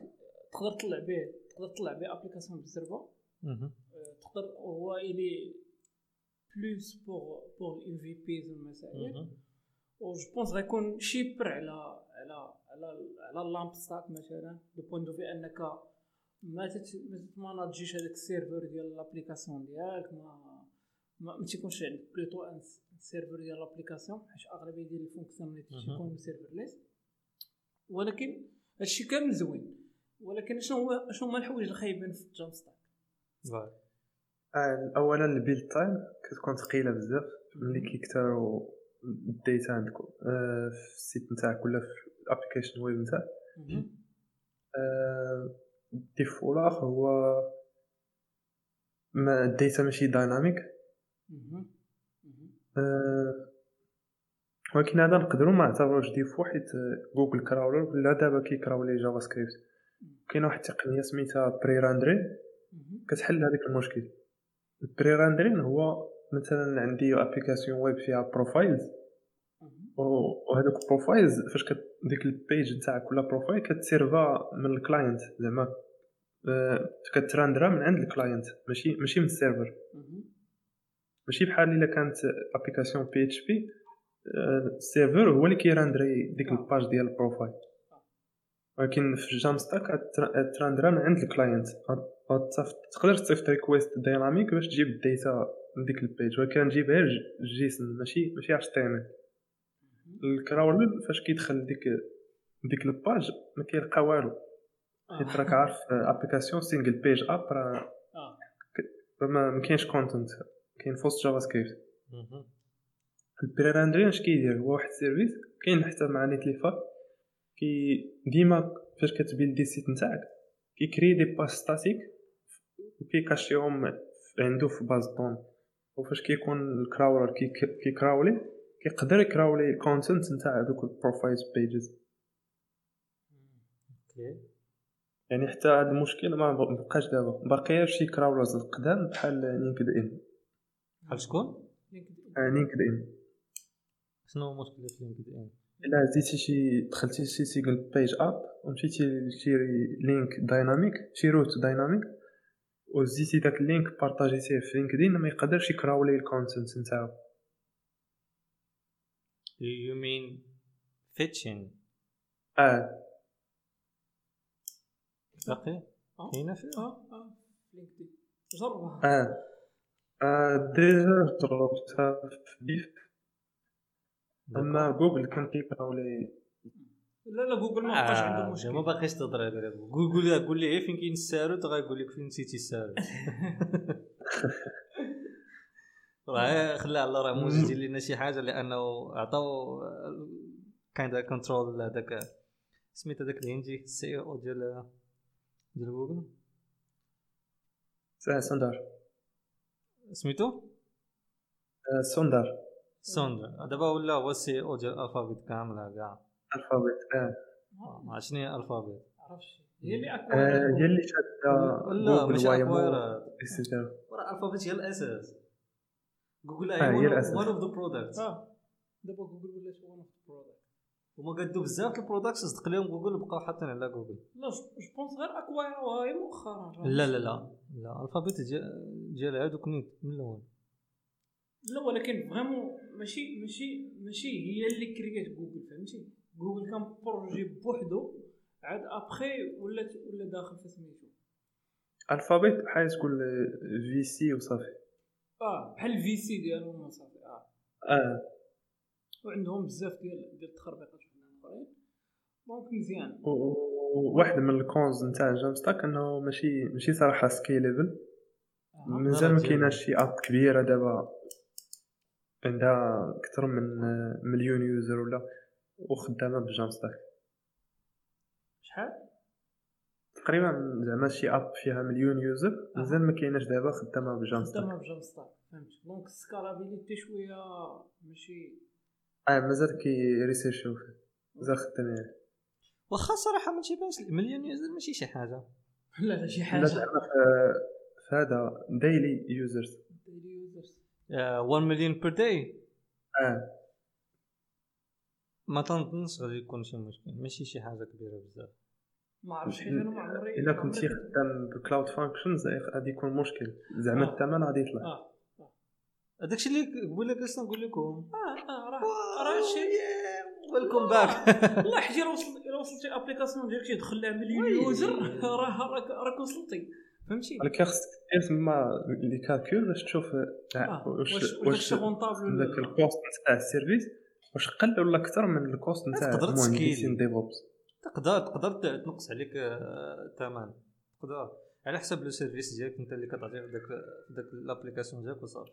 تقدر تطلع به. تقدر تطلع به application بالزربه مهم. تقدر هو il est plus pour pour ال MVPs والمسائل مهم. و je pense غيكون cheaper على على على على ال LAMP stack مثلا du point de vue انك ما تت- ما تماناجيش هذاك ال serveur ديال l'application ديالك ما ما, تيكونش عندك plutôt un serveur ديال l'application حيت اغلبيه ديال ال fonctionnalité. تيكون serverless ولكن هادشي كامل زوين ولكن شنو هو شنو هما الحوايج الخايبين في Jamstack. آه، اولا ال build time كتكون ثقيلة بزاف. ملي كيكثروا ال data عندكم آه، في ال site نتاعك ولا في ال application web نتاعك مهم. آه، ال défaut الآخر هو ما ال data ماشي dynamic. آه، ولكن هذا نقدروا ما نعتبروش défaut حيت Google crawler ولا دابا كيكراولي JavaScript. كاينة واحد التقنية سميتها pre-rendering. كتحل هذاك المشكل. ال pre-rendering هو مثلا عندي application web فيها profiles وهذوك ال profiles فاش كت ديك ال page نتاعك ولا profile كتسيرفا من ال client زعما آه، كتراندرا من عند ال client ماشي ماشي من ال server. ماشي بحال إلا كانت application PHP ال serveur هو اللي كي rendre ي ديك آه. ال page ديال ال profile ولكن في Jamstack ت rendre ا من عند ال client. تقدر تصيفط request dynamic باش تجيب ال data من ديك ال page. ولكن تجيبها JSON ماشي ماشي HTML ال crawler فاش كيدخل ديك ديك ال page ما كيلقى والو. حيت راك عارف application single page app راه آه. ما ما كاينش content كاين فوسط JavaScript. ال pre-rendering اش كيدير؟ هو واحد ال service كاين حتى مع Netlify كي ديما فاش كت build ي ال site نتاعك كي créer des pages statiques وكي cache يهم عنده في باز طون. وفاش كيكون ال crawler كي- كي crawl ي كيقدر ي crawl ي ال content نتاع دوك ال profile pages يعني حتى هذا المشكل ما بقاش دابا. باقي شي crawlers القدام بحال LinkedIn بحال شكون؟ LinkedIn شنو هو مشكلة في LinkedIn؟ إلا زيتي شي دخلتي شي single page app ومشيتي لشي link dynamic شي route dynamic وزيتي داك ال link partage يتيه في LinkedIn ما يقدرش ي crawl ي ال content نتاعو. You mean fetching آه. باقي؟ آه. كاينة فيه آه آه. لينكدين. جربها. آه. آه، ديجا جربتها في بيف أما جوجل كان كيكراولي لا لا جوجل ما بقاش عنده آه، مشكل ما باقيش تضرب قول قول لي غير فين كاين الساروت غايقول لك فين نسيتي الساروت. [laughs] راه خلى على راه موجد يدير لنا شي حاجة لأنه عطاو كاين كنترول هذاك سميت هذاك الهندي السي أو ديال ديال جوجل. سوندار. سميتو؟ آه، سوندر دابا ولا هو السي أو ديال الفابيت كامله كاع الفابيت آه. آه، شنو هي الفابيت عرفتش هي اللي آه، اكواريت هي اللي شاده لا ماشي اكسيتيرا راه الفابيت هي الأساس. جوجل آه، هي الأساس. ون اوف ذا برودكتس آه. دابا جوجل ولات ون اوف برودكت هما قدوا بزاف د البرودكتس صدق لهم جوجل وبقاو حاطين على جوجل لا جو بونس غير اكوايروها هي مؤخرا. لا لا لا. لا الفابيت ديال ديال هادوك نيت من الأول. لا ولكن فريمون ماشي ماشي ماشي هي اللي كريات جوجل فهمتي؟ جوجل كان بروجي بوحدو عاد أبخي ولات ولا داخل في سميتو. ألفابيت بحال تقول في سي وصافي. آه بحال الفي سي ديالهم صافي آه. آه. وعندهم بزاف ديال ديال التخربيقات اخرين دونك مزيان. و- و- وواحد من الكونز نتاع جام ستاك انه ماشي ماشي صراحة سكيليبل آه. مازال ما. كايناش شي أب كبيرة دابا. عندها أكثر من مليون user ولا وخدامة ب Jamstack شحال؟ تقريبا زعما شي app فيها مليون user. مازال ما كايناش دابا خدامة ب Jamstack خدامة ب Jamstack فهمت. donc ال scalabilité شوية ماشي. آه مازال كي research يو فيه مازال خدامين عليه واخا صراحة ما تيبانش مليون user ماشي شي حاجة. لا لا شي لا حاجة زعما في هذا daily users 1 مليون per day آه. ما تنظنش غادي يكون شي مشكل. ماشي شي حاجة كبيرة بزاف. ما عرفتش حيت أنا ما عمري إلا كنتي خدام ب cloud functions غادي يكون مشكل. زعما آه. الثمن غادي يطلع. آه. هذاك الشيء اللي قبيله جلسنا نقول لكم. آه آه راه راه شي welcome back إلا وصل إلا وصلت شي application ديالك يدخل لها مليون user راه راك راك وصلتي فهمتي؟ ولكن خصك دير تما لي كالكول باش تشوف آه، واش واش واش رونطابل داك الكوست تاع السيرفيس واش قل ولا أكثر من الكوست نتاع تقدر المهندسين تسكيل. ديفوبس تقدر تقدر تنقص عليك آه، الثمن تقدر. على حسب لو سيرفيس ديالك أنت اللي كتعطيه في داك داك لابليكاسيون ديالك وصافي.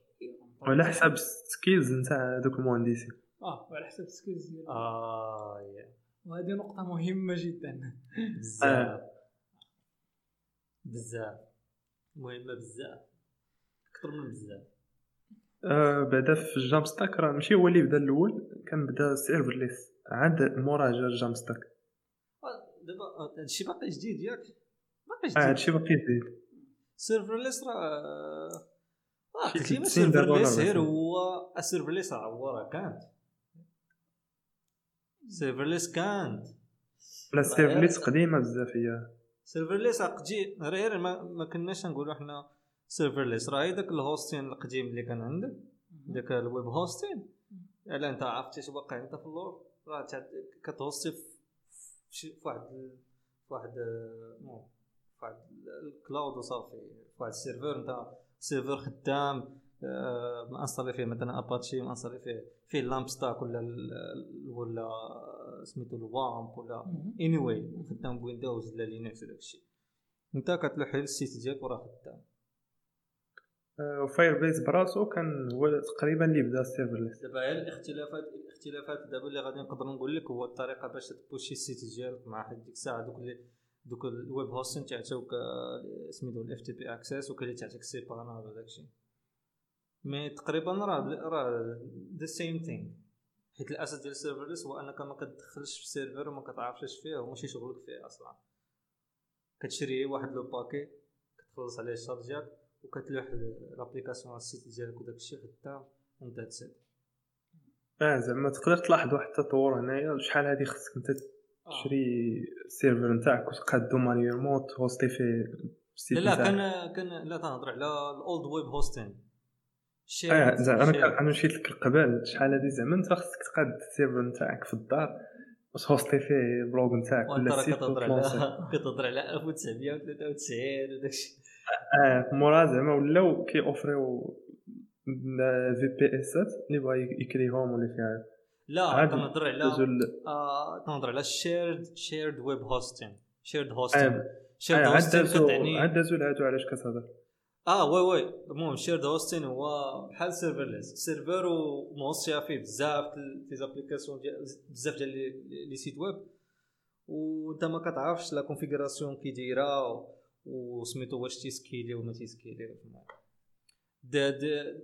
وعلى حساب السكيلز نتاع دوك المهندسين. آه وعلى حسب السكيلز ديالك آه يا. وهذه نقطة مهمة جدا. بزاف. بزاف. مهمه بزاف. أكثر من بزاف. آه بعدا في ال Jamstack راه ماشي هو اللي بدا الأول كان بدا serverless عاد موراه جا ال Jamstack. آه، دابا آه، هادشي باقي جديد ياك؟ باقي آه جديد. هادشي باقي جديد. serverless راه راه serverless غير هو ال serverless راه هو راه كانت. serverless كانت. لا serverless قديمة بزاف هي. serverless قديم غير ما, ما كناش نقولوا حنا serverless راه داك ال hosting القديم اللي كان عندك داك ال web hosting الا انت عرفتي اش واقع انت في اللور راه كت host ي في واحد واحد واحد ال- ال cloud وصافي في واحد ال serveur انت serveur خدام آه، م installé فيه مثلا Apache م installé فيه فيه LAMP stack ولا ال- ولا سميتو ال WAMP ولا anyway خدام بويندوز ولا لينكس وداك الشيء انت كتلوح ال site ديالك وراه خدام و Firebase براسو كان هو تقريبا اللي بدا serverless دابا غير الاختلافات الاختلافات دابا اللي غادي نقدر نقول لك هو الطريقة باش تبوشي ال site ديالك مع حد ديك الساعة دوك اللي دوك ال web hosting تعطيوك آه، سميتو ال FTP access وكاين اللي تعطيك cPanel وداك الشيء. mais تقريبا راه راه the same thing حيت الأساس ديال ال serverless هو أنك ما كتدخلش في السيرفر وما كتعرفش اش فيه وماشي شغلك فيه أصلا. كتشري واحد le paquet كتخلص عليه ال charge ديالك وكتلوح l'application على ال site ديالك وداك الشيء خدام وانت تسد آه زعما تقدر تلاحظ واحد التطور هنايا شحال هادي خصك انت تشري السيرفر نتاعك وتقادو manuellement تهوستي فيه لا لا. كان كان لا تنهضر على ال old web hosting آه زعما أنا مشيت لك قبل شحال هادي زعما أنت خصك تقاد السيرفر نتاعك في الدار وتهوستي فيه ال blog نتاعك ولا ال site كتهضر. على [laughs] كتهضر على 1993 وداك الشيء آه مورا زعما ولاو كيأوفريو VPS ات اللي بغا يكريهم ولا فيها لا. كنهضر على ال- آه، كنهضر على shared shared web hosting shared hosting shared hosting كتعني عاد دازو لهادو علاش كتهضر آه oui oui. المهم shared hosting هو بحال serverless. سيرفر وموصيه فيه بزاف des applications بزاف ديال les- sites web. وانت ما كتعرفش la configuration كي دايرة وسميتو واش تيسكيلي وما تيسكيلي.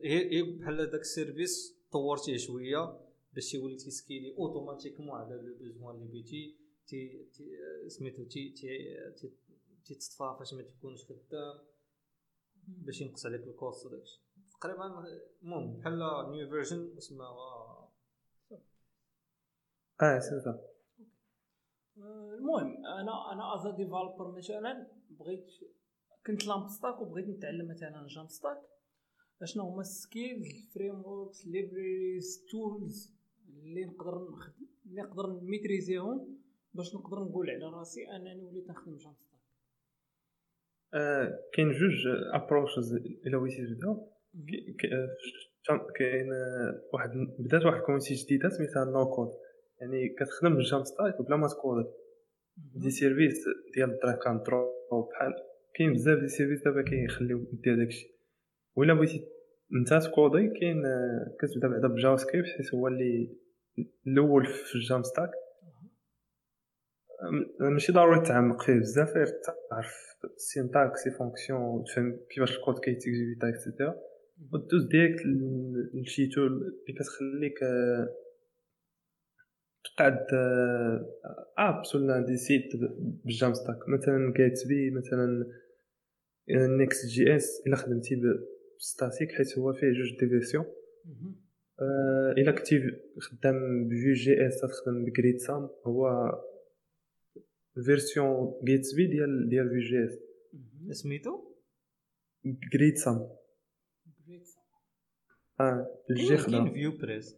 هي بحال داك ال service طورتيه شوية باش يولي تيسكيلي automatiquement على le besoin اللي بيتي. تي سميتو تي تي تي تيتصفى فاش ما تيكونش خدام. باش ينقص عليك ال cost وداك الشيء تقريبا المهم بحال new version اسمها آه c'est المهم أنا أنا as developer مثلا بغيت كنت LAMP stack وبغيت نتعلم مثلا JAM stack أشنو هما ال skills frameworks libraries tools اللي نقدر نخدم اللي نقدر نميتريزيهم باش نقدر نقول على راسي أنني وليت نخدم JAM stack كاين جوج approaches الا بغيتي تبدا JAM- كاين واحد بدات واحد ال community جديده سميتها no code يعني كتخدم بال JAM stack بلا ما تكود des services ديال ال drive control بحال كاين بزاف des services دابا كيخليو دير داكشي ولا بغيتي انت تكودي كاين كتبدا بعدا ب JavaScript حيت هو اللي الأول في ال JAM stack ماشي ضروري تعمق فيه بزاف غير تعرف syntaxe fonctions وتفهم كيفاش الكود كيتيكزيكوتا et cetera ودوز direct لشي tool اللي كتخليك آه، تقاد apps ولا des sites بال JAM stack مثلا Gatsby مثلا Next.js إلا خدمتي ب static حيت هو فيه جوج des versions آه، إلا كنتي خدام ب Vue.js تخدم ب Gridsome هو ال version Gatsby ديال ديال Vue.js اس سميتو؟ Gridsome آه الجي كاين خدام VuePress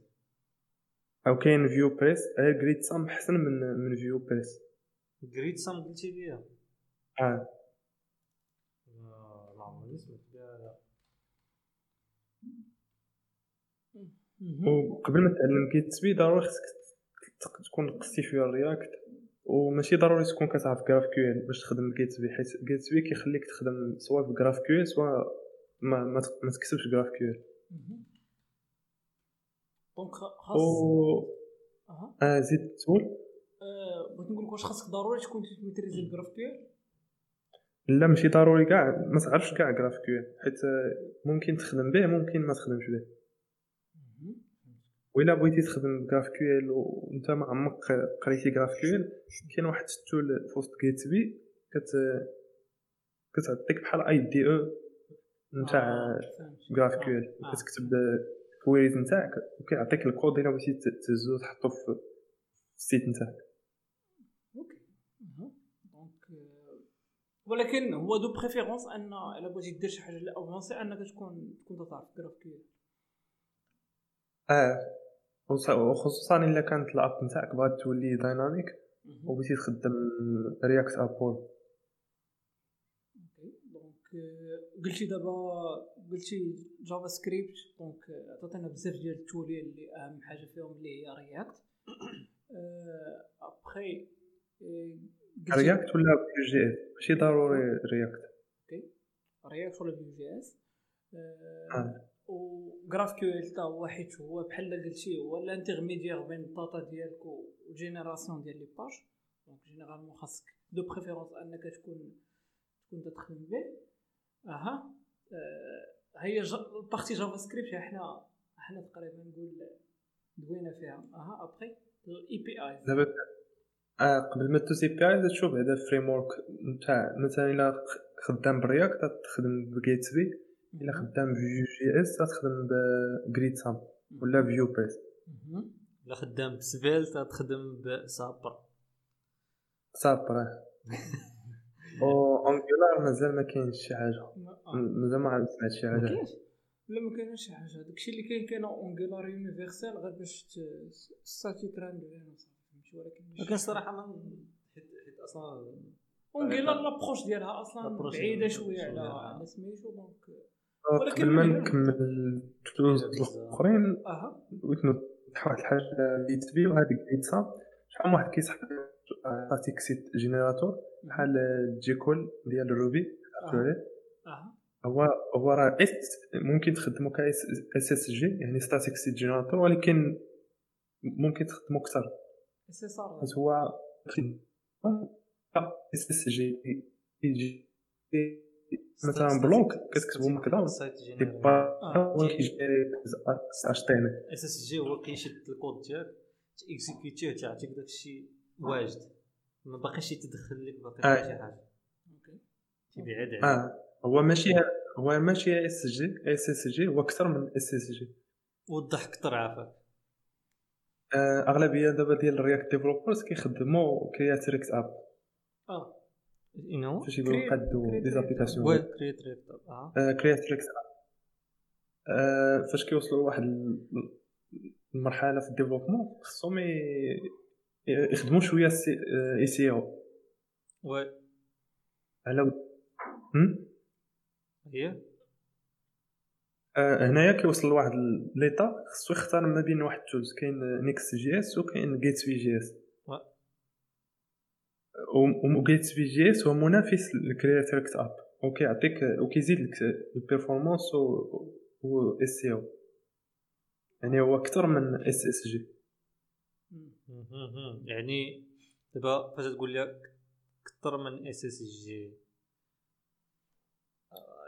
أو كاين VuePress آه Gridsome أحسن من من VuePress Gridsome قلتي لي آه. آه، ما عمرني سمعت بها لا. وقبل ما تعلم Gatsby ضروري خصك تكون قستي شوية ال React وماشي ضروري تكون كتعرف GraphQL باش تخدم Gatsby حيت Gatsby كيخليك تخدم سواء ب GraphQL سواء ما ما, ما تكتبش GraphQL donc خاص و أها. آه زيد تقول؟ آه، بغيت نقول لك واش خاصك ضروري تكون تميتريزي ال GraphQ لا ماشي ضروري كاع ما تعرفش كاع GraphQL حيت ممكن تخدم به ممكن ما تخدمش به. وإلا بغيتي تخدم GraphQL وانت ما عمرك قريتي GraphQL كاين واحد ال tool في وسط Gatsby كت كتعطيك بحال IDE نتاع GraphQL كتكتب ال queries نتاعك وكيعطيك الكود إلا بغيتي تهزو تحطو في ال site نتاعك. OK. donc آه، ولكن هو de préférence أن إلا بغيتي دير شي حاجة اللي avancée أنك تكون تكون تعرف جراف كيو آه. وص- وخصوصا إلا كانت ال app نتاعك بغات تولي dynamic وبغيتي تخدم React OK. donc آه، قلتي دابا قلتي JavaScript donc آه، عطاتنا بزاف ديال ال tools اللي أهم حاجة فيهم اللي هي React après React ولا Vue.js ماشي ضروري رياكت رياكت ولا Vue.js آه. و GraphQL تا هو حيت هو بحال قلتي هو ال intermédiaire بين ال data ديالك وال génération ديال les pages donc généralement خاصك de préférence انك تكون تكون تخدم به أها هي ال partie JavaScript حنا حنا تقريبا نقول دوينا فيها. أها après ال API دابا آه قبل ما تدوز ل API تشوف هذا framework نتاع مثلا إلا خدام ب React تخدم ب Gatsby إلا خدام Vue.js تخدم ب Gridsome ولا VuePress إلا خدام ب Svelte تخدم ب Sapper Sapper أو Angular مازال ما كاينش شي حاجة. مازال ما سمعت شي ما حاجة. لا ما كاينش شي حاجة. داكشي اللي كاين كاين Angular Universal غير باش static render فهمتي؟ ولكن ماشي- لكن الصراحه ما حيت أصلا Angular l'approche ديالها أصلا بعيدة شوية شوية، على آه. سميتو donc آه، ولكن قبل ما من- نكمل ال tools الاخرين أها. بغيت نوضح واحد الحاجة Gatsby وهذيك Gridsome شحال من واحد كيسحب؟ static site generator بحال Jekyll ديال ال Ruby هو هو راه اس ممكن تخدمو ك SSG يعني static site generator ولكن ممكن تخدمو أكثر. حيت هو SSG يجي مثلا blog كتكتبو هكذا دي با. هو كيجينيري HTML SSG هو كيشد الكود ديالك تيكزيكيوتيه تيعطيك داك الشيء واجد ما باقيش يتدخل لك باقي. شي حاجة okay تيبعد عليك آه هو ماشي هو ماشي اس جي SSG هو أكثر من اس اس جي وضح أكثر عافاك اغلبيه دابا ديال ال React developers كيخدموا create-react-app آه انه فاش Create des. applications web آه، فاش كيوصلوا لواحد ال- المرحلة في ال développement خصهم يخدموا شوية SEO وي على ود- هم؟ هي؟ آه، هنايا كيوصل لواحد l'étape خصو يختار ما بين واحد ال tools كاين Next.js وكاين Gatsby.js و- و Gatsby.js هو منافس ل create-react-app وكيعطيك وكيزيد لك ال performance و SEO يعني هو أكثر من SSG. يعني دابا فاش تقول لك أكثر من SSG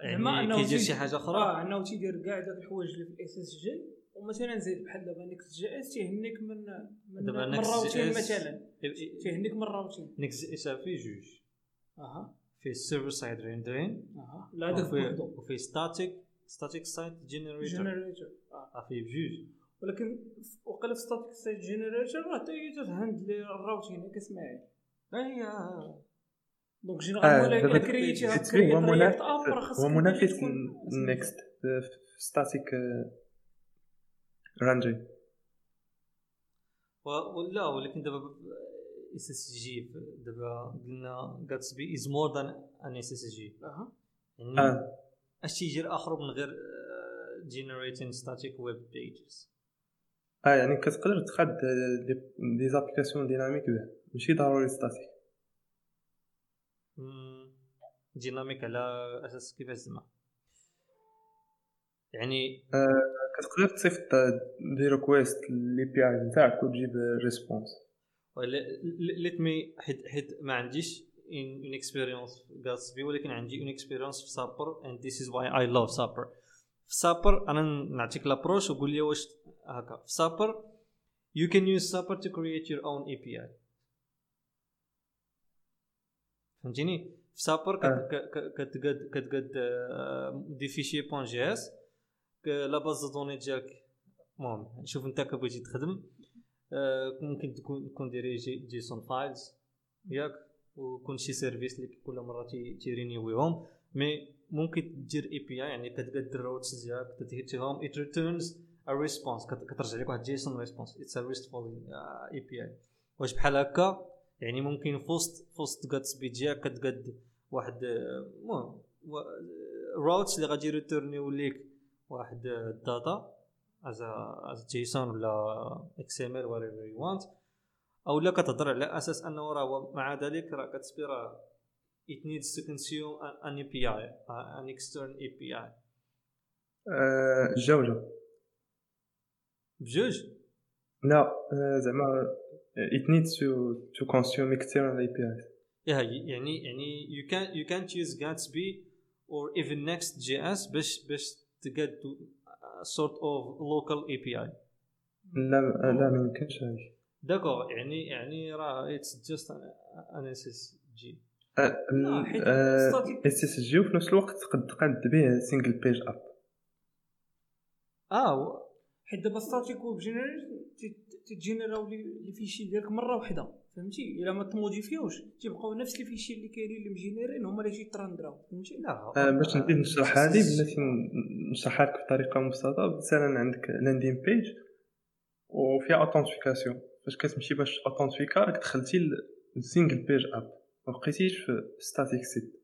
يعني كيدير شي حاجة أخرى؟ أنه تيدير كاع داك الحوايج اللي في ال SSG ومثلا زيد بحال دابا Next.js تيهنيك من من من routing مثلا. تيهنيك من routing Next.js فيه جوج. أها. فيه ال server-side rendering أها. لا هذاك بوحدو وفيه static static site generator generator آه. فيه بجوج ولكن وقيلا في static site generator راه حتى تهندلي ال routing ياك كتسمعي اي donc آه، généralement الا كريتيها Gatsby هو منافس تكون- ال Next static رانجي. و- ولا ولكن دابا SSG دابا قلنا Gatsby is more than an SSG أها. يعني آه. أش تيجي اخر من غير generating static web pages آه يعني كتقدر تقد des, des applications dynamiques به ماشي ضروري static dynamique على أساس كيفاش زعما؟ يعني كتقدر تصيفط des requests ل API نتاعك وتجيب response let me حيت حيت ما عنديش une expérience في Gatsby ولكن عندي une expérience في Sapper and this is why I love Sapper في Sapper أنا نعطيك l'approche وقول لي واش هكا. في Sapper you can use Sapper to create your own API فهمتيني؟ في Sapper آه. كتقاد آه، des fichiers point JS la base de données ديالك المهم شوف انت كبغيتي تخدم ممكن تكون تكون ديري des JSON files ياك ويكون شي service اللي كل مره تي- تيرينيويهم mais ممكن دير API يعني كتقاد ال routes ديالك تهيتهم it returns a response كترجع لك واحد JSON response it's a RESTful API واش بحال هكا يعني ممكن في وسط في وسط Gatsby ديالك كتقاد واحد المهم routes اللي غادي ريتيرنيو ليك واحد ال data as as JSON ولا XML whatever you want أو لا كتهضر على أساس انه راه مع ذلك راه Gatsby راه it needs to consume an API uh, an external API آه، الجوجه بجوج لا آه، زعما it needs to to consume external APIs يعني يعني you can you can't use Gatsby or even Next.js باش باش تقاد uh, sort of local API لا لا ما يمكنش. هذه d'accord يعني يعني راه it's just an, an SSG لا، حيت آه، static- SSG وفي نفس الوقت تقد تقاد به single page app آه حيت دابا static web generate تيجينيراو les les fichiers ديالك مرة واحدة فهمتي؟ إلا ما تموديفيوش. تيبقاو نفس les fichiers اللي كاينين اللي مجينيرين هما اللي تيتراندراو فهمتي؟ لا. آه، باش نزيد نشرح هذه بلاتي نشرحها لك بطريقة مبسطة. مثلا عندك landing page وفيها authentification فاش كتمشي باش authentifier راك دخلتي ال single page app ما بقيتيش في static site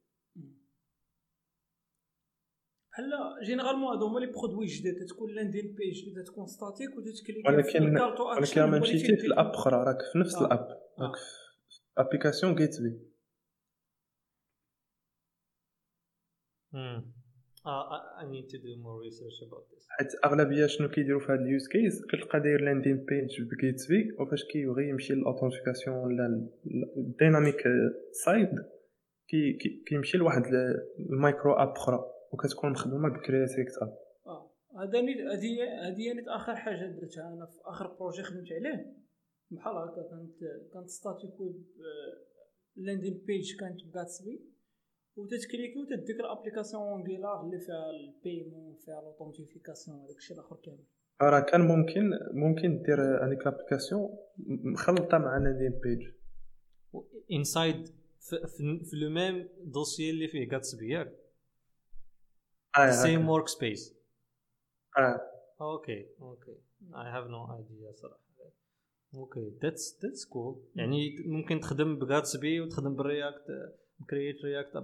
بحال généralement هادو هما les produits جداد. تكون landing page اللي تكون statique وتتكليك ولكن ولكن ما مشيتي في ال app أخرى. راك في نفس آه. ال app. في application Gatsby I, need to do more research about this. حيت اغلبيه شنو كيديروا في هاد ال use case كتلقى داير landing page ب Gatsby وفاش كيبغي يمشي لل authentification ولا ال dynamique سايد كي كي- كيمشي لواحد ال micro app أخرى وكتكون مخدومة ب create react app آه. هذا هذه هذه نيت اخر حاجة درتها أنا في آخر projet خدمت عليه. بحال هكا كانت كانت static web landing page كانت ب Gatsby وتتكليكي وتديك ال application Angular اللي فيها ال paiement فيها l'authentification هذاك الشيء الآخر كامل راه كان ممكن ممكن دير هذيك l'application مخلطه مع landing page inside في, في, في le même dossier اللي فيه Gatsby ياك هكا. work space آه okay okay I have no idea صراحة okay. That's that's cool. يعني ممكن تخدم ب Gatsby وتخدم بالرياكت create react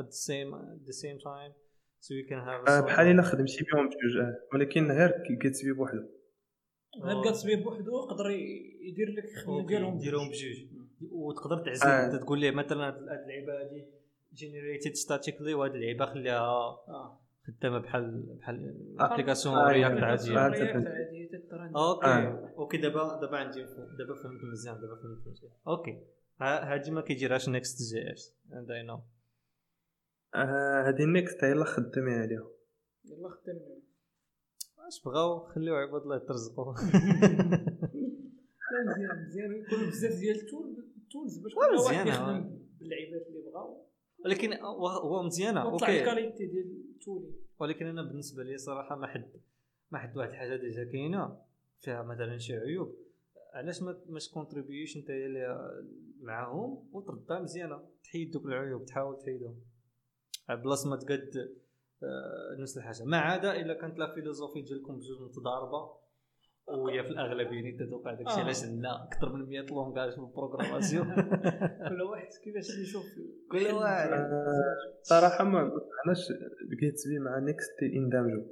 at the same at the same time. So you can have a آه، sort بحال الا خدمتي بهم بجوج آه. ولكن غير Gatsby بوحدو. غير آه. Gatsby بوحدو يقدر يدير لك الخدمه okay ديالهم ديرهم بجوج. وتقدر تعزل آه. تقول ليه مثلا هاد اللعيبه هادي generated statically وهاد اللعيبه خليها خدامه بحال بحال آه. application آه، React يعني عادية. آه. React عادي تت render okay. آه. okay دابا دابا عندي. دابا فهمت مزيان دابا فهمت مزيان. okay. ها- هادي ما كيديرهاش Next.js and I know آه، هادي Next هي اللي خدامين عليها. يلا خدم اش بغاو؟ خليو عباد الله يترزقوا [laughs] لا مزيان مزيان. يكونوا بزاف ديال ال tool ال tools باش آه، كل واحد. يخدم باللعيبات اللي بغاو. ولكن هو هو مزيانة. okay. ال qualité ديال ال tool ولكن أنا بالنسبة لي صراحة ما حد ما حد واحد الحاجة déjà كاينة فيها مثلا شي عيوب. علاش ما ما تكونتريبيوش أنت معاهم وتردها مزيانة. تحيد دوك العيوب تحاول تحيدهم. بلاصة ما تقد آه، نفس الحاجة. ما عدا إلا كانت la philosophie ديالكم بجوج متضاربة. وهي في الأغلبية اللي تتوقع داكشي آه. علاش عندنا أكثر من 100 langage في ال programmation [laughs] كل واحد كيفاش يشوف [laughs] كل واحد. صراحة ما علاش Gatsby مع Next يندمجوا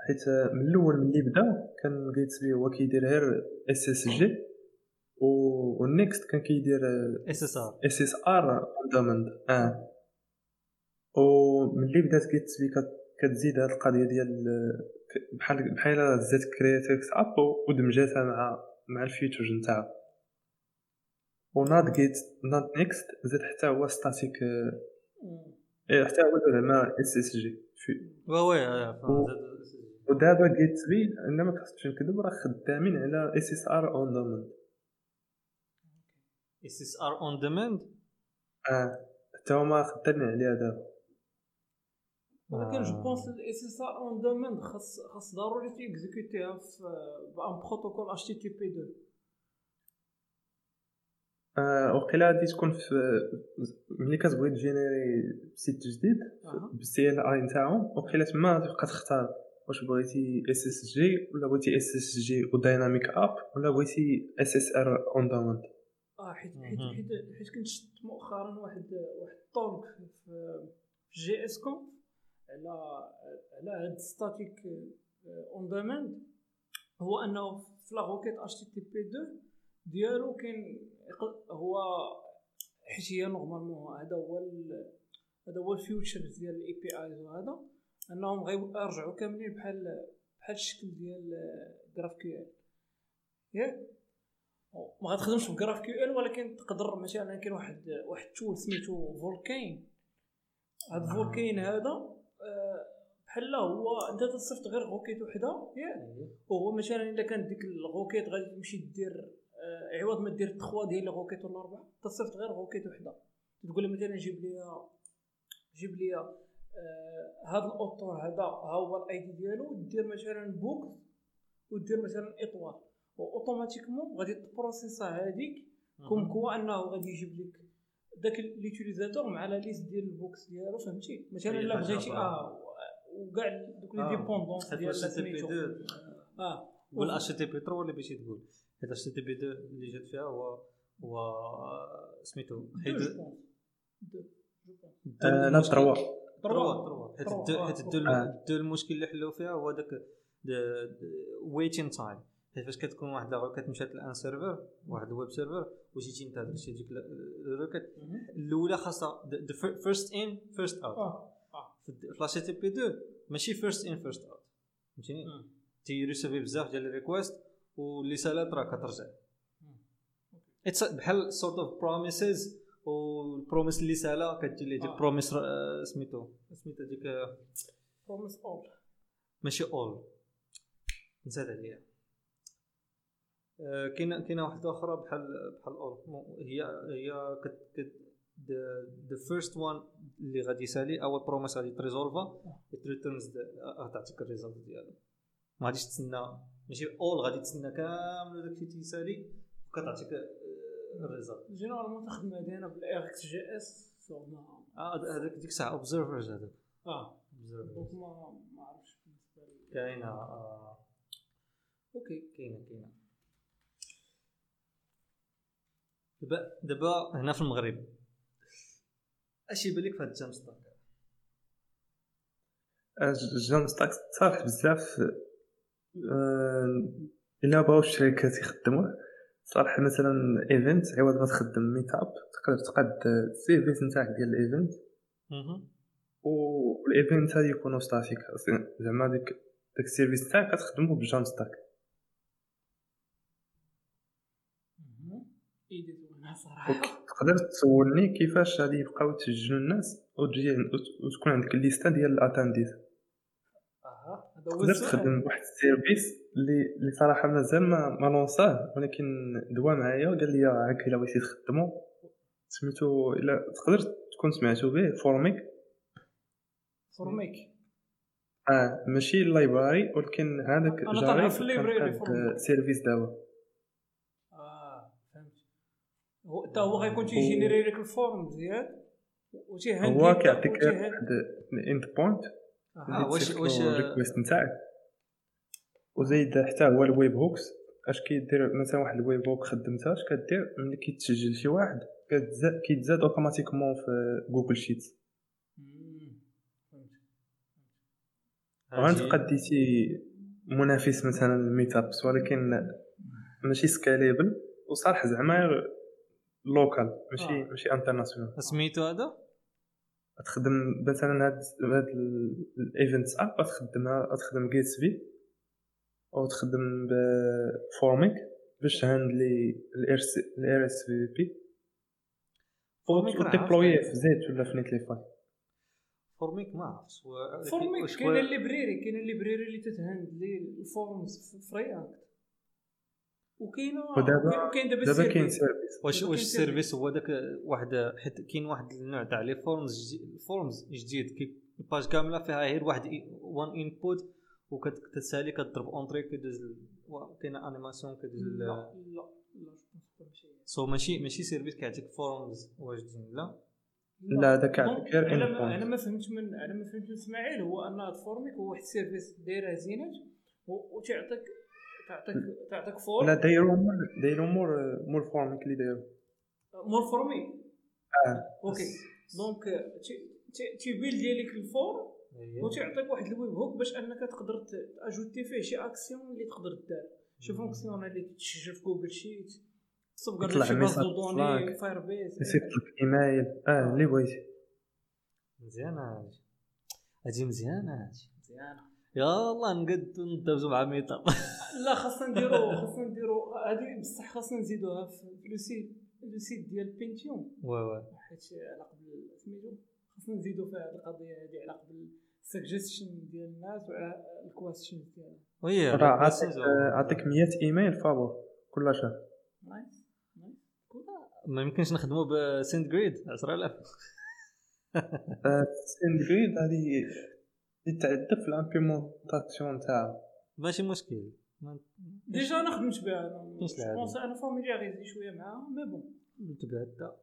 حيت من الأول ملي بدأ كان Gatsby هو كيدير غير SSG وال Next كان كيدير اس اس ار اس اس ار فاندامنت آه وملي بدأت Gatsby كتزيد هاد القضية ديال بحال بحال زادت create react app ودمجاتها مع مع ال features نتاعها. وناد جيت ناد Next زاد حتى هو statique إيه، حتى هو زعما SSG oui oui ودابا Gatsby أنا ما كنتش نكذب راه خدامين على SSR on demand SSR on demand آه حتى هما خدامين عليها دابا. ولكن آه. je pense SR on demand خاص خاص ضروري تيكزيكوتيها في بان protocole HTTP 2 آه وقيلا غادي تكون في ملي كتبغي تجينيري site جديد. بال CLI نتاعهم وقيلا تما تبقى تختار واش بغيتي SSG ولا بغيتي SSG و dynamic app ولا بغيتي SSR on demand آه حيت حيت. حيت حيت كنت شفت مؤخرا واحد واحد ال talk في في JSConf على على هاد static on demand هو أنه في la requête HTTP 2 ديالو كاين هو حيت هي normalement هذا هو هذا هو ال future ديال ال APIs وهذا أنهم غيرجعوا كاملين بحال بحال الشكل ديال GraphQL ياك؟ ما غتخدمش ب GraphQL ولكن تقدر مثلا كاين واحد واحد tool سميتو Vulcain هاد Vulcain هذا آه، بحال هو أنت تصيفط غير requête وحدة. ياك وهو مثلا إلا كانت ديك ال requête غادي تمشي دير آه، عوض ما دير 3 ديال ال requêtes ولا 4 تصيفط غير requête وحدة. تقول لي مثلا جيب لي جيب لي آه، هاد ال auteur هذا ها هو ال ID ديالو دير مثلا book ودير مثلا étoile و automatiquement غادي تبروسيسا هذيك comme quoi أنه غادي يجيب لك داك l'utilisateur مع la liste ديال ال books ديالو فهمتي؟ مثلا الا بغيتي. آه وكاع دوك لي آه. dépendances ديال HTTP سميتو 2 آه. ولا اتش TP 3 ولا بغيتي تقول؟ حيت HTTP 2 اللي جات فيها هو هو سميتو حيت. آه la trois. trois trois حيت trois، ال deux- حيت ال deux آه. المشكل اللي حلوا فيها هو داك waiting time فاش كتكون واحد ال requête مشات لأن server واحد الويب server وجيتي انت درتي ديك الأولى خاصها first in first out في TP 2 ماشي first in first out فهمتيني. تيريسيفي بزاف ديال ال requests واللي سالات راه كترجع. it's بحال sort of promises وال promise اللي سالا كتجي ليه ديك آه. promise آه، سميتو سميتو ديك آه، promise all ماشي all نسيت عليها آه، كاينة كاينة واحدة أخرى بحال بحال هي هي كت كت the first one اللي غادي يسالي اول promise غادي ت resolve ا. returns تعطيك ال result ديالو. ما غاديش تسنى. ماشي all غادي تسنى كامل داكشي تيسالي وكتعطيك ال result généralement تخدم هذه بال RxJS آه هذاك ديك الساعة observers هذاك آه. donc ما عرفتش بالنسبة كاينة آه، okay. كاينة كاينة. دابا دابا هنا في المغرب. اش يبان لك في هاد ال Jamstack. Jamstack صالح بزاف. آه، إلا بغاو الشركات يخدموه. صراحة مثلا event عوض ما تخدم meetup تقدر تقاد ال service نتاعك ديال ال event. وال event هادي يكونوا static زعما ديك داك ال service تاعك كتخدمو بال Jamstack. صراحة. تقدر تسولني كيفاش غادي يبقاو يتسجلوا الناس؟ وتجي وتكون عندك الليستة ديال ال attendees تقدر. تخدم واحد السيرفيس اللي اللي صراحة مازال ما ما ولكن دوا معايا قال لي هاك إلا بغيتي تخدمو سميتو إلا تقدر تكون سمعتو به Formik Formik آه ماشي ال library ولكن هذاك جاري service دابا آه فهمت هو حتى هو غيكون تي générer لك ال form مزيان هو كيعطيك واحد ال endpoint آه. آه، واش- واش- ال request نتاعك وزايد حتى هو ال webhooks اش كيدير مثلا واحد ال webhook خدمتها اش كدير ملي كيتسجل شي واحد كيتزاد automatiquement في Google Sheet. غنت قديتي منافس مثلا apps ولكن ماشي scalable وصالح زعما local ماشي؟ آه. ماشي international. سميتو هذا؟ تخدم مثلا هاد هاد ال events app تخدمها تخدم Gatsby أو تخدم ب Formik باش ت handle ي ال RSVP Formik عرفت. في ZEIT ولا في Netlify Formik ما عرفتش Formik كاين ال library كاين ال library اللي تت handle ي ال forms في React وكاينة ودابا- كاين دابا دابا كاين ال service. service واش واش ال service هو داك واحد حيت كاين واحد النوع تاع les forms forms جديد كي ال page كاملة فيها غير واحد one input وكتسالي كضرب entrée كدوز كاينة animation كدوز لا لا. so ماشي ماشي service كيعطيك forms واجدين لا لا، هذاك غير أنا ما endpoint. أنا ما فهمت من أنا ما فهمت من إسماعيل هو أن فورميك هو واحد السيرفيس دايره زينات وتعطيك تعطيك تعطيك فور لا دايرو مور دايرو مور مور فورميك اللي دايرو. مور فورميك آه أوكي. دونك تي- تي- تيبيل ديالك الفور وتعطيك واحد الويب هوك باش أنك تقدر تأجوتي فيه شي اكسيون اللي تقدر دار شي فونكسيون اللي تسجل في جوجل شيت يطلع شي base de données. Firebase يصيفط لك ايميل آه اللي بغيتي. مزيانه هادي هادي مزيانه هادي مزيانه يلا نقد ندوزو مع ميتا لا خاصنا نديرو خاصنا نديرو هذه بصح خاصنا نزيدوها في في le site le site ديال بينتيوم oui oui. حيت على قبل سميتو خاصنا نزيدو فيها هذه القضية هذه على قبل ال suggestion ديال الناس وعلى ال question ديالها. oui راه عطيك عطيك 100 إيميل فابور كل شهر. nice ما يمكنش نخدمو ب SendGrid 10000 [laughs] SendGrid هذه يتعدى في ال implémentation تاعها. ماشي مشكل. déjà أنا خدمت بها أنا. je pense أنا familiarisé شوية معاها mais bon تبعد.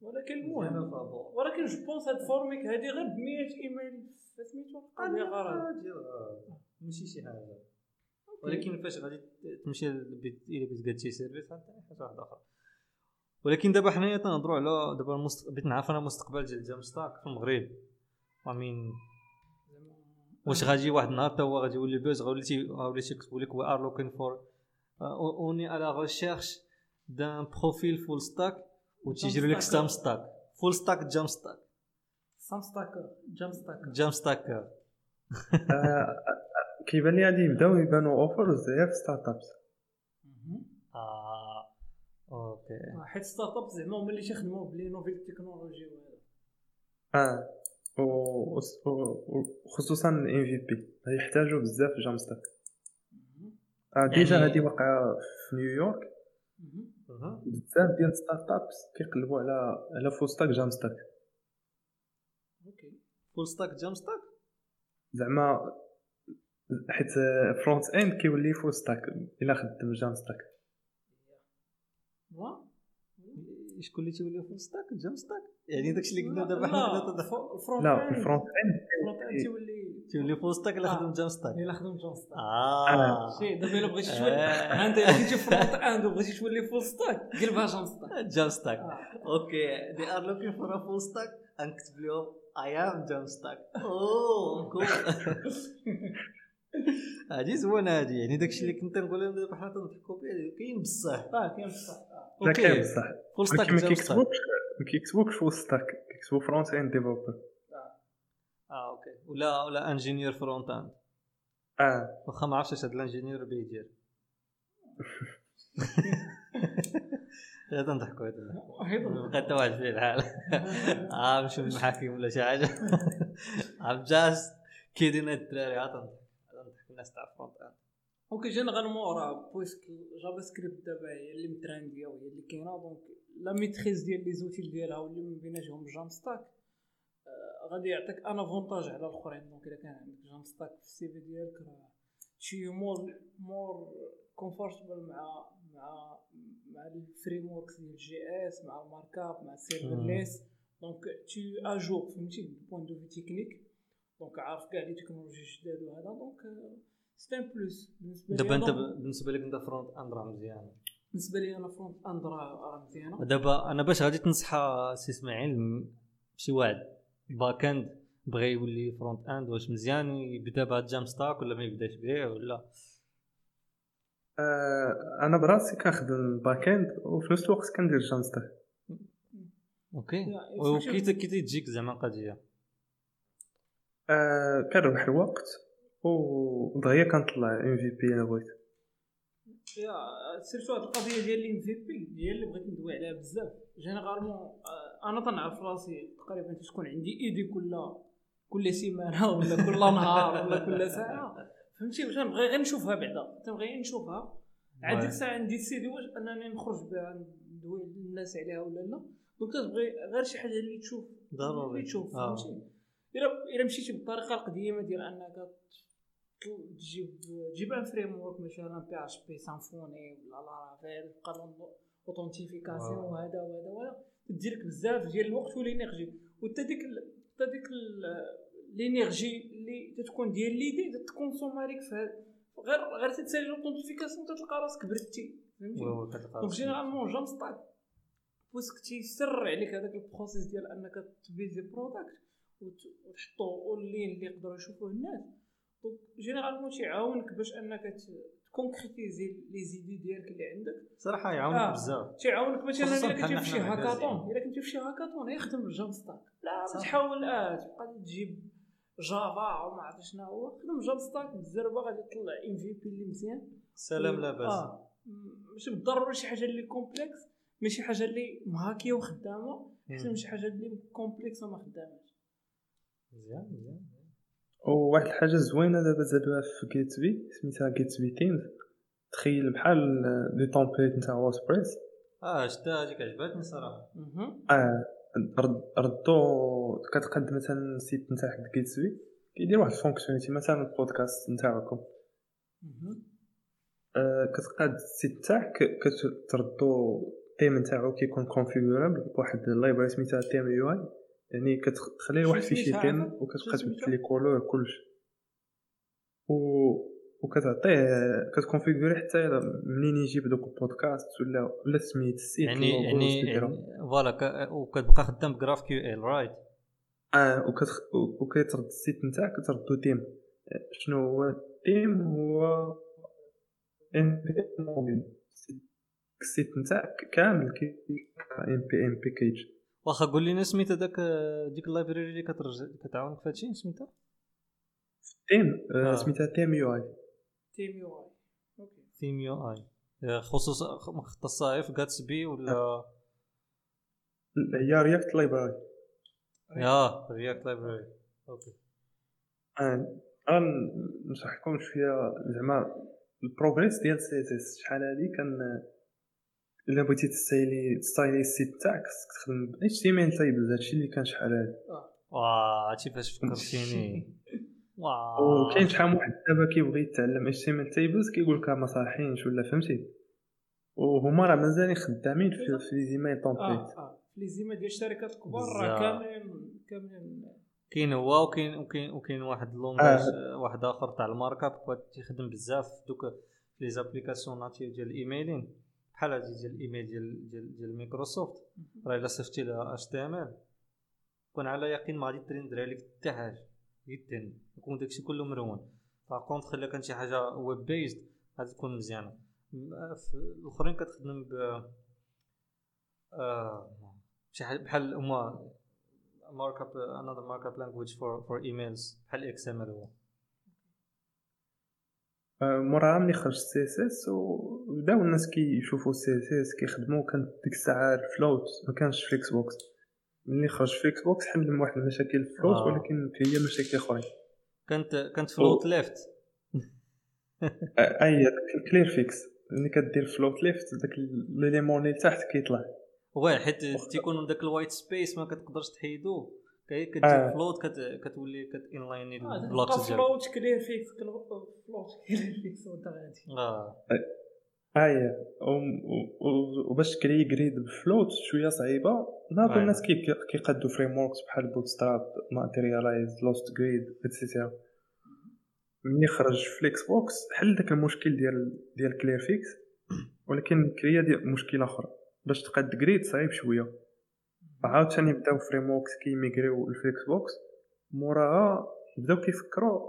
ولكن المهم ولكن je pense هاد Formik هادي غير ب 100 ايميل سميتو قضيه غرض ماشي شي حاجة ولكن فاش غادي تمشي الا بغيت قاد شي service غادي حاجة واحدة أخرى ولكن دابا حنايا تنهضروا على دابا المست... بغيت نعرف أنا المستقبل ديال Jamstack في المغرب امين واش غادي واحد النهار تا هو غادي يولي buzz غادي غادي يكتبوا لك we are looking for on est à la recherche d'un profil full stack وتيجيو لك. سام stack full stack Jamstack سام stacker Jamstacker Jam stack كيبان لي غادي يبداو يبانوا offers في startups آه okay. حيت startup زعما هما اللي تيخدموا ب les nouvelles technologies وهذا. آه. وخصوصا ال MVP. يحتاجوا بزاف Jamstack. آه déjà يعني- هذه واقعة في نيويورك. بزاف ديال startups كيقلبوا على على full stack Jamstack. okay. full stack Jamstack؟ زعما حيت front end كيولي full stack إلا خدم Jamstack. وا شكون اللي تيولي full stack Jamstack يعني داكشي اللي قلنا دابا حنا ال front لا end ال front end ال front end تيولي تيولي full stack الا. خدم Jamstack الا خدم Jamstack آه شي دابا الا بغيتي تولي. انت الا كنتي front end وبغيتي تولي full stack قلبها Jamstack Jamstack. okay they are looking for full stack نكتب لهم I am Jamstack اوه كول [laughs] هادي زوينة هادي يعني داكشي اللي كنت نقول لهم دابا حنا تنضحكوا به كاين بصح. آه كاين بصح. لا كاين بصح. full stack ما كيكتبوكش ما كيكتبوكش full stack كيكتبوا front end developer آه okay. ولا ولا ingénieur front end آه. واخا ما عرفتش اش هاد ال ingénieur بيدير هذا نضحكوا هذا حتى واحد فيه الحال. [laughs] آه نمشيو للمحاكم ولا شي حاجة. عم just كيدين الدراري عاد الناس تاع front end. okay généralement راه puisque JavaScript دابا هي اللي مترانديه وهي اللي كاينة. donc la maîtrise ديال les outils ديالها واللي من بيناتهم Jamstack آه، غادي يعطيك un avantage على الاخرين. donc إلا كان عندك Jamstack في ال CV ديالك راه شي more more comfortable مع مع مع ال frameworks ديال JS مع ال markup مع ال serverless donc t'es à jour فهمتي point de vue technique donc عارف كاع les technologies جداد وهذا donc c'est un plus بالنسبة لي دابا انت بالنسبة لك انت front end راه مزيان. بالنسبة لي أنا front end راه مزيانه دابا أنا باش غادي تنصح سي اسماعيل شي واحد back end بغى يولي front end واش مزيان يبدا بهاد Jamstack ولا ما يبداش به ولا؟ آه، أنا براسي كنخدم back end وفي نفس الوقت كندير Jamstack okay. وكي تجيك زعما قضيه آه، كنربح الوقت ودغيا كنطلع MVP أنا بغيت. يا surtout هاد القضية ديال ال MVP هي اللي بغيت ندوي عليها بزاف. généralement آه، أنا تنعرف راسي تقريبا تكون عندي idée كل كل سيمانة [laughs] ولا كل نهار ولا كل ساعة. فهمتي؟ واش نبغي غير نشوفها بعدا. تنبغي غير نشوفها. عاد ديك. الساعة عندي سيدي واش أنني نخرج بها ندوي للناس عليها ولا لا. donc تبغي غير شي حاجة اللي تشوف ضروري. اللي تشوف آه. فهمتي؟ إلا إلا مشيتي بالطريقة القديمة ديال أنك تجيب تجيب un framework مثلا PHP Symfony ولا Laravel تبقى authentification. وهذا وهذا وهذا. تدير لك بزاف ديال الوقت وال énergie. وحتى ديك حتى ديك ال- ال énergie اللي تتكون ديال l'idée تتكونسوم عليك في غير غير تتسالي ال authentification تلقى راسك بردتي فهمتي؟ donc généralement Jamstack puisque تيسر عليك هذاك ال process ديال أنك تبيزي product وت- وتحطو اونلاين اللي يقدروا يشوفوه الناس. donc généralement تيعاونك باش انك تكونكريتيزي les idées ديالك اللي عندك. صراحة يعاونك آه. بزاف. تيعاونك مثلا إلا كنتي في شي هاكاطون. إلا كنتي في شي هاكاطون يخدم بال Jamstack. لا ما. تحاول آه تبقى تجيب Java وما عرفت شنو هو. خدم Jamstack بالزربه غادي تطلع MVP اللي مزيان. سلام لاباس م- ماشي بالضروره شي حاجة اللي complexe ماشي حاجة اللي مهاكية وخدامة. احسن من شي حاجة اللي complexe وما خداماش مزيان مزيان وواحد الحاجة زوينة دابا زادوها في Gatsby سميتها Gatsby themes تخيل بحال les templates نتاع WordPress آه شتا هذيك عجبتني صراحة. آه رد ردو كتقاد مثلا ال site نتاعك Gatsby كيدير واحد ال fonctionnalité مثلا البودكاست نتاعكم. آه كتقاد ال site نتاعك كتردو التيم نتاعو كيكون configurable بواحد ال library سميتها Theme UI يعني كتخلي واحد شنو فيشي سميتها تيم عافاك؟ وكتبقى تبدل لي كولور كلشي و وكتعطيه كتكونفيغوري حتى منين يجيب دوك البودكاست ولا ولا سميت السيت يعني يعني. يعني فوالا وكتبقى خدام بجراف كيو إل رايت؟ آه وكتخ... وكيترد السيت نتاعك كتردو تيم. شنو هو التيم؟ هو ام بي موبيل السيت نتاعك كامل كي npm package واخا قول لنا سميت هذاك ديك ال library اللي كترجع كتعاونك في هادشي سميتها؟ تيم آه. آه. سميتها Theme UI. Theme UI. okay. Theme UI. خصوصا مختصه في Gatsby ولا؟ هي React library yeah React library okay. آه. لكم شوية زعما ال progress ديال CSS. شحال هادي كان إلا بغيتي تستايلي تستايلي ال site تاعك خصك تخدم ب HTML tables هادشي اللي كان شحال هادي واه هادشي فاش فكرتيني [laughs] واه. وكاين شحال من واحد دابا كيبغي يتعلم HTML tables كيقول لك ما صالحينش ولا فهمتي؟ وهما راه مازالين خدامين في, في les emails templates في les emails ديال الشركات الكبار. راه كاملين كاملين. كاين هو وكاين وكاين وكاين واحد langage واحد آخر تاع ال markup تيخدم بزاف دوك في les applications natives ديال ال emailing بحال هادي ديال الايميل ديال ديال ديال مايكروسوفت راه الا صيفطتي لها HTML كون على يقين ما غادي ت render عليك حتى حاجة جدا يكون داكشي كله مرون par contre الا كانت شي حاجة web-based غادي تكون مزيانه الاخرين كتخدم ب شي حاجة بحال هما مارك اب another markup language for for emails بحال XML هو موراها ملي خرج ال CSS وبداو الناس كيشوفوا ال CSS كيخدموا كانت ديك الساعة ال float ما كانش flexbox ملي خرج flexbox حل من واحد المشاكل ال float آه. ولكن هي مشاكل أخرين. كانت كانت float left آه، أي داك ال clearfix ملي كدير float left داك l'élément اللي تحت كيطلع. واه حيت تيكون داك ال white space ما كتقدرش تحيدو. كتجي آه. float كت كتولي كت inliner آه ال blocs ديالك float clearfix float clearfix وانت غادي آه اي وباش ت créer grid ب float شوية صعيبة. ناض أيوة. الناس كي- كيقادو frameworks بحال Bootstrap Materialize Lost Grid et cetera ملي خرج flexbox حل داك المشكل ديال ديال clearfix ولكن créa ديال مشكلة أخرى. باش تبقى ت grid صعيب شوية. عاوتاني بداو frameworks كي migrer و لل flexbox موراها بداو كيفكروا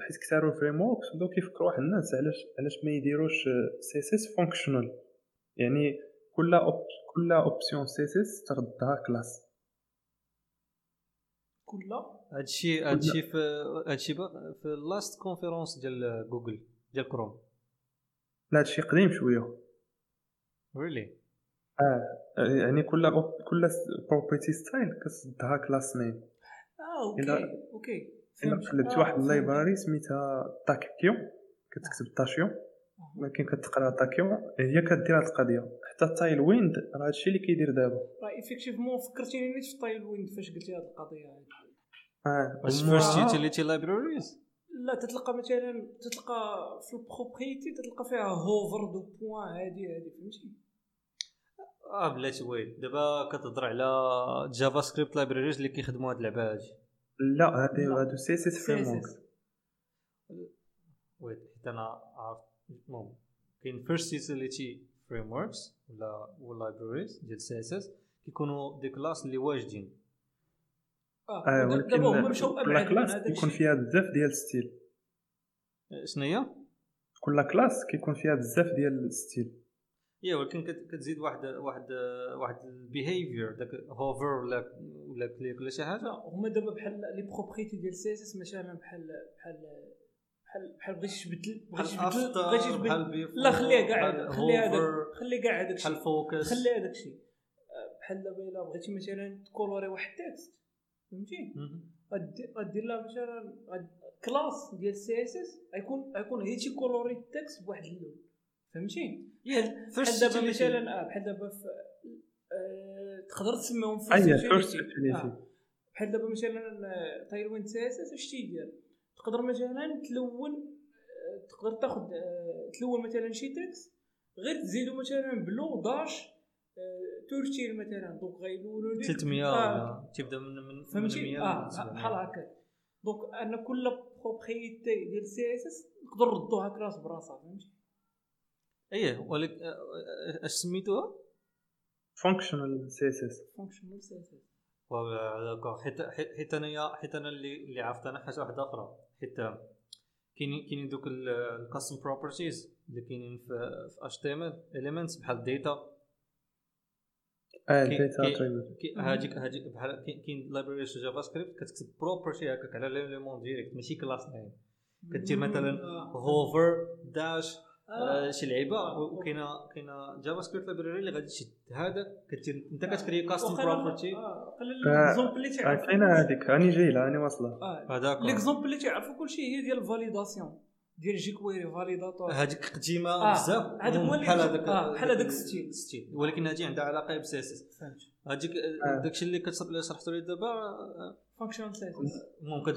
حيت كثاروا ال frameworks بداو كيفكروا واحد الناس علاش علاش ما يديروش CSS functional يعني كل أوب... كل option CSS تردها classe كل هادشي هادشي في هادشي في ال last conférence ديال جوجل ديال كروم لا هادشي قديم شوية really آه يعني كل. كل property style كتردها class name آه okay okay إلا فهمت. قلبتي آه، واحد. ال library سميتها Tachyons كتكتب Tachyons ولكن كتقرأ Tachyons هي كدير هاد القضية. حتى Tailwind راه هادشي اللي كيدير دابا. راه effectivement فكرتيني نيت Tailwind فاش قلتي هذه القضية؟ آه واش first utility libraries لا تتلقى مثلا تتلقى في ال propriété تتلقى فيها hover deux points هادي هادي فهمتي؟ آه بلاتي wait دابا كتهضر على JavaScript libraries اللي كيخدموا هاد اللعبه هادي لا هادي لا. هادو CSS framework CSS. wait حيت أنا عرفت المهم كاين first utility frameworks ولا libraries ديال CSS كيكونوا des classes اللي واجدين. آه ود- ولكن كل من classe كيكون فيها بزاف ديال style شنو هي؟ كل classe كيكون فيها بزاف ديال ال style yeah ولكن كت- كتزيد واحد واحد واحد ال behavior داك hover ولا ولا click ولا شي حاجة. هما دابا بحال les propriétés ديال CSS مثلا بحال بحال بحال بحال بغيتي تبدل بغيتي تبدل تبدل. لا خليها كاع بحال خلي هذاك hover، خلي كاع هذاك بحال focus خلي هذاك الشيء. آه، بحال دابا الا بغيتي مثلا ت colorer واحد ال texte فهمتي؟ غدير لها مثلا classe ديال CSS غيكون غيكون هي تي colorer ال texte بواحد اللون. فهمتي؟ بحال دابا مثلا آه بحال دابا في آه، تقدر تسميهم في. utility آه. بحال دابا مثلا آه، اس اس اش تيدير؟ تقدر مثلا تلون آه، تقدر تاخذ آه، تلون مثلا شي texte غير تزيدو مثلا blue dash آه، تورتيل مثلا. donc غيلونوا لك 300 آه، ولا تبدأ من من فهمتي؟ 100 آه ل 700. بحال هكا. donc أن كل بروبريتي ديال CSS نقدر نردوها classe براسها فهمتي؟ إيه ولكن آه، آه، اش سميتوها؟ functional CSS functional CSS حيت حيت حيت انايا حيت أنا اللي اللي عرفت أنا حاجة واحدة أخرى. حيت كاينين كاينين دوك الكاستم property ز اللي كاينين في في HTML elements بحال data آه كي- هاديك هاديك بحال كاين- كاين libraries في JavaScript كتكتب property هكاك على l'élément direct ماشي class name كدير مثلا hover dash آه، شي لعيبة. و- وكاينه كاينة JavaScript library اللي غادي تشد. هذاك كدير أنت كت créer custom property آه، l'exemple اللي آه، تعرفوا كاينة هذيك. راني جاي لها راني واصلة. هذاك l'exemple اللي تعرفوا كلشي هي ديال ال validation ديال jQuery validator هذيك قديمة آه، بزاف. هذاك هو اللي بحال هذاك آه، بحال هذاك ال style. style. ولكن هذه عندها علاقة ب CSS فهمت. هذيك آه. داكشي اللي كتصب شرحتو لي دابا آه، فانكشنال سي اس ممكن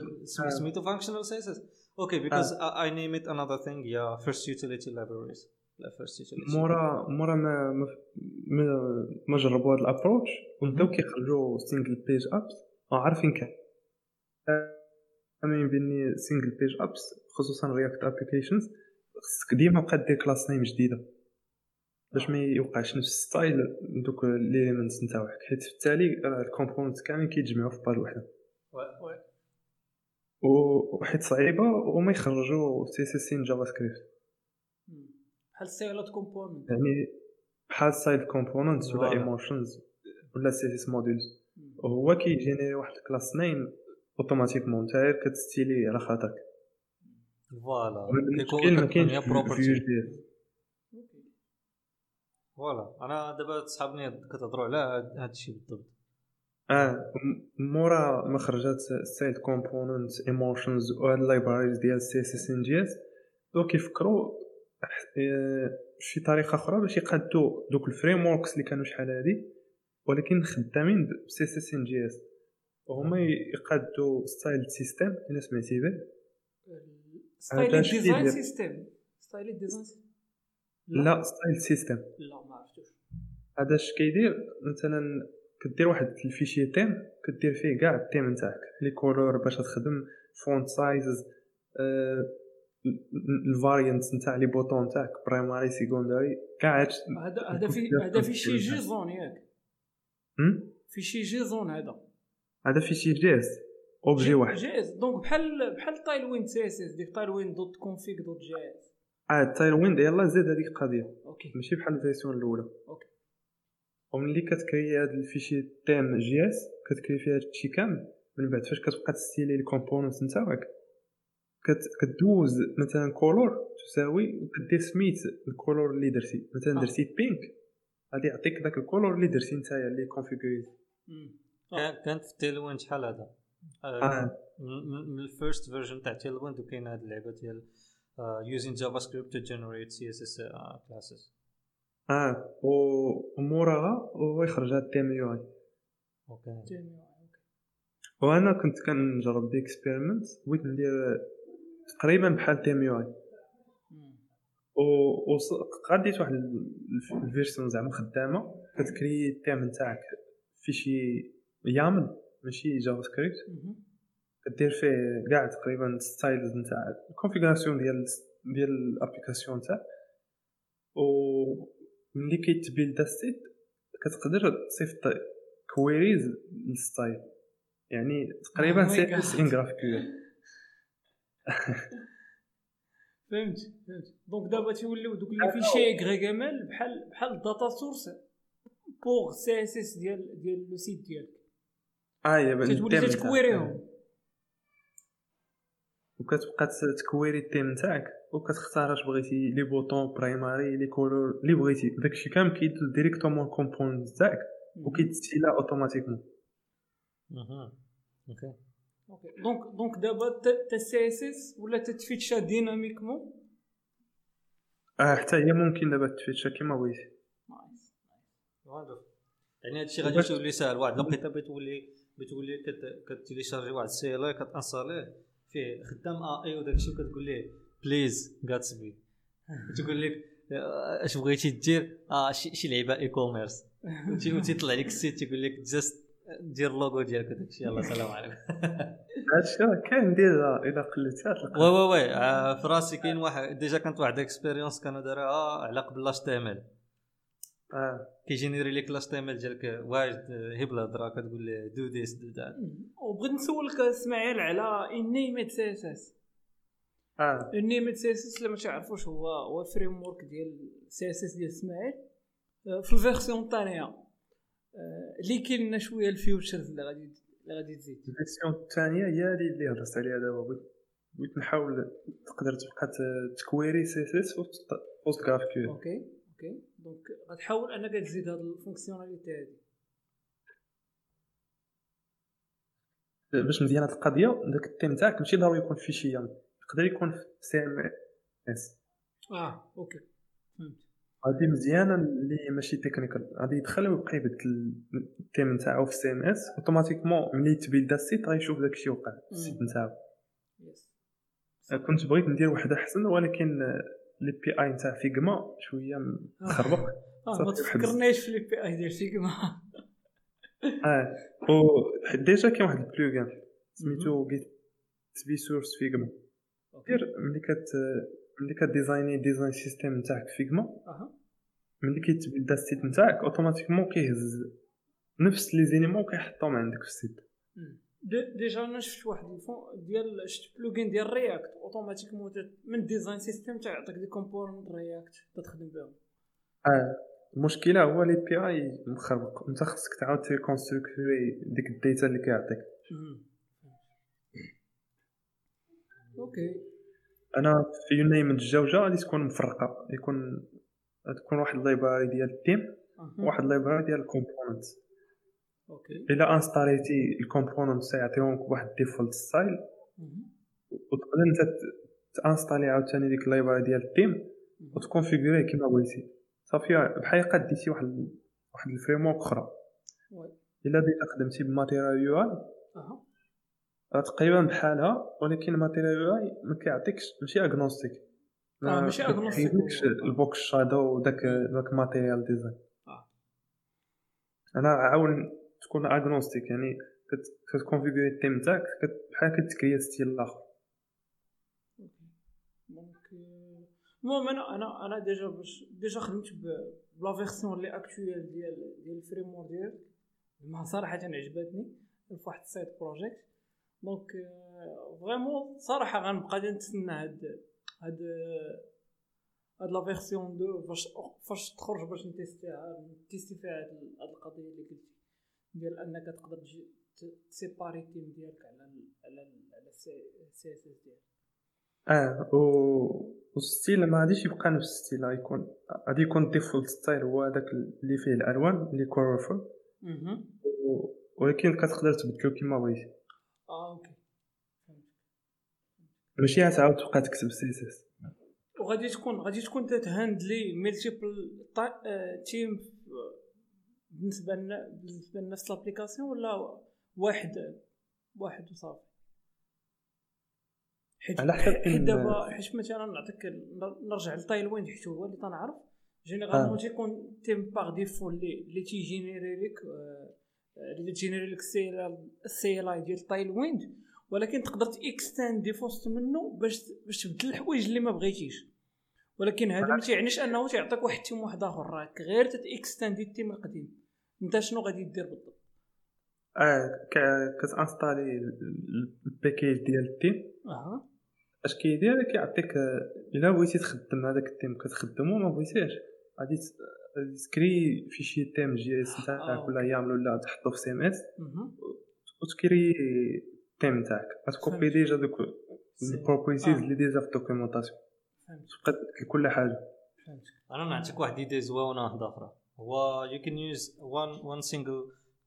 آه. سميتو functional CSS okay because I name it another thing yeah first utility libraries لا first utility مورا مورا ما ما ما, ما جربوا هذا ال approche وبداو كيخرجوا single page apps عارفين كان اما بإني single page apps خصوصا React applications خصك ديما بقى دير class name جديدة. باش ما يوقعش نفس style دوك les éléments نتاعك حيت في التالي راه ال component كامل كيتجمعوا في page وحدة. وحيت صعيبة وما يخرجوا CSS in JavaScript. بحال styled component. يعني بحال styled components ولا. Emotion ولا CSS modules. وهو كيجينيري واحد ال class name automatiquement انت غير كتستيلي على خاطرك. voilà. المشكل ما كاينش. voilà. أنا دابا صحابني كتهضروا على هاد الشيء بالضبط. آه مورا ما خرجات styled component Emotions وهاد ال libraries ديال CSS in JS دو كيفكروا آه، شي طريقة أخرى باش يقادوا دوك ال frameworks اللي كانوا شحال هادي ولكن خدامين ب CSS in JS وهما يقادوا styled system الا سمعتي به. styled design system styled design لا styled system لا ما عرفتوش. هذا اش كيدير؟ مثلا كدير واحد ال fichier theme كدير فيه كاع التيم نتاعك. les couleurs باش تخدم font sizes ال variant نتاع les boutons تاعك primary secondary كاع هذا هذا في هذا في شي JSON ياك؟ في شي JSON هذا. هذا في شي JS objet واحد. JS. donc بحال بحال Tailwind CSS ديك Tailwind dot config dot JS آه Tailwind يلاه زاد هذيك القضية. okay. ماشي بحال ال version الأولى. أوكي. وملي كتكري هاد ال fichier theme JS كتكري فيه هادشي كامل. من بعد فاش كتبقى تستيلي ال component نتاعك كت كدوز مثلا color تساوي وكدير سميت ال color اللي درتي. مثلا آه. درتي pink غادي يعطيك داك ال color اللي درتي نتايا اللي كونفيغوريتي مم. كان- كانت في Tailwind شحال هذا؟ آه، من- ال first version تاع Tailwind وكاين هاد اللعبة ديال using JavaScript to generate CSS classes آه وموراها هو يخرج هاد ال Theme UI okay. وأنا كنت كنجرب des experiments بغيت ندير تقريبا بحال Theme UI. و قاديت واحد ال- الف- ال version زعما خدامة كتكري التيم نتاعك في شي YAML ماشي JavaScript. كدير فيه كاع تقريبا styles نتاع ال configuration ديال ديال ال application تاعك و ملي كيتبيلدا ال site كتقدر تصيفط كويريز للستايل. يعني تقريبا Oh سي اس. إن جرافيكول [laughs] فهمت فهمت. دونك دابا تيوليو دوك اللي في شي اغريغامل بحال بحال الداتا سورس بوغ سي اس اس ديال ديال لو سيت ديالك. آه يا بان كتولي التيم تتكويريهم وكتبقى تكويري التيم نتاعك وكتختار اش بغيتي لي بوطون برايماري لي كولور اللي بغيتي. داكشي كامل كيدوز ديريكتومون الكومبوننت تاعك وكيتستيلا automatiquement. مهم. okay okay donc donc دابا تا- CSS ولا تتفيتشا dynamiquement آه حتى هي ممكن دابا تفيتشا كيما بغيتي. nice واضح. يعني هادشي غادي تولي ساهل واحد لقيتها بتولي بتولي كت- كتيليشارجي واحد ال CLI كتانستاليه فيه خدام AI وداك الشيء كتقول ليه please Gatsby تقول لك آه، اش بغيتي دير؟ آه شي لعبة e-commerce وتيطلع لك ال site تيقول لك just دير اللوغو ديالك وداك الشيء. يلا سلام عليكم. [laughs] هادشي كاين déjà إلا قلتها تلقى oui oui oui آه، في راسي كاين واحد déjà كانت واحد expérience كانوا داروها على قبل l'HTML. آه. كيجينيري لك l'HTML ديالك واجد هي بالهضره كتقول له do this do that وبغيت نسولك إسماعيل على إنيميت CSS. آه. النيمت CSS اللي ما تعرفوش هو هو framework ديال CSS ديال إسماعيل. آه، في ال version الثانية آه، اللي كاين لنا شوية ال features اللي غادي اللي غادي تزيد. ال version الثانية هي اللي اللي هضرت عليها دابا. بغيت بغيت نحاول تقدر تبقى تكويري CSS وسط GraphQL okay okay. donc غتحاول أنك تزيد هاد ال fonctionnalité هادي. باش مزيان هاد القضية داك التيم تاعك ماشي ضروري يكون في شي YAML يقدر يكون في CMS آه okay. فهمت. هادي مزيانه اللي ماشي technical غادي يدخل ويبقى يبدل التيم نتاعو في CMS automatiquement ملي تبيلدا ال site غيشوف داكشي وقع في ال site نتاعو. yes كنت بغيت ندير واحد أحسن ولكن l'API نتاع Figma شوية مخربق. آه صافي ما تفكرنيش في l'API ديال Figma [laughs] آه و déjà كاين واحد ال plugin سميتو Gatsby source Figma دير ملي كت ملي كديزايني design system نتاعك Figma أها. ملي كيتبيلدا ال site نتاعك automatiquement كيهز نفس les éléments كيحطهم عندك في ال site. déjà أنا شفت واحد الفون ديال شفت plugin ديال React automatiquement تت- من design system تيعطيك des components React تخدم بهم. آه المشكلة هو l'API مخربق. انت خصك تعاود تريكونستركتوري ديك ال data اللي كيعطيك. okay. أنا في يونايم الجوجة غادي تكون مفرقة. يكون تكون واحد ال library ديال التيم. واحد ال library ديال ال component okay الا انستاليتي ال component سيعطيهم واحد default style. وتقدر انت تانسطالي عاوتاني ديك ال library ديال التيم وتكونفيغوريه كيما بغيتي صافي بحال قديتي واحد واحد ال framework أخرى. إلا déjà خدمتي ب Material UI راه تقريبا بحالها ولكن Material UI ما كيعطيكش ماشي agnostique آه، ماشي هو. ال box shadow وداك داك Material Design. أنا عاون تكون agnostique يعني كت- كتكونفيغوري التيم تاعك بحال كتكريا style الآخر. المهم أنا أنا أنا déjà باش déjà خدمت ب la version اللي actuelle ديال ديال ال framework ديالك. ما صراحة عجبتني في واحد ال side project donc vraiment صراحة غنبقى نتسنى هاد هاد هاد la version deux فاش فاش تخرج باش نتيستيها نتيستي فيها هاد القضية اللي قلتي. ديال انك تقدر تسيباري التيم ديالك على ال على ال على ال CSS ديالك. آه و وال style ما غاديش يبقى نفس ال style غيكون غادي يكون ال default style هو هذاك اللي فيه الألوان اللي colorful ولكن كتقدر تبدلو كيما بغيتي. آه okay. ماشي غتعاود تبقى تكتب CSS. وغادي تكون غادي تكون تتهاندلي multiple تيم بالنسبة لنا بالنسبة لنفس l'application ولا واحد واحد وصافي؟ حيت حيت دابا حيت مثلا نعطيك نرجع ل Tailwind حيت هو اللي تنعرف. généralement آه. تيكون thème par défaut اللي اللي تيجينيري لك آه، اللي تجينيري لك ال CLI ديال Tailwind ولكن تقدر تاكستاندي في وسط منه باش باش تبدل الحوايج اللي ما بغيتيش. ولكن هذا ما تيعنيش أنه تيعطيك واحد التيم واحد آخر. راك غير تاكستاندي التيم القديم. انت شنو غادي دير بالضبط؟ آه ك- كتانستالي ال- ال- ال package ديال التيم. أها. اش كيدير؟ كيعطيك آه، إلا بغيتي تخدم هذاك التيم كتخدمو ما بغيتيش غادي ت- غادي تكري fichier theme.js آه، نتاعك ولا يعملوا ولا تحطو في CMS. وتكري التيم نتاعك غتكوبي. déjà دوك ال properties آه. اللي déjà في ال documentation. تبقى تبدل كل حاجة. فهمت. أنا نعطيك واحد idée زوينة واحدة أخرى. هو you can use one one single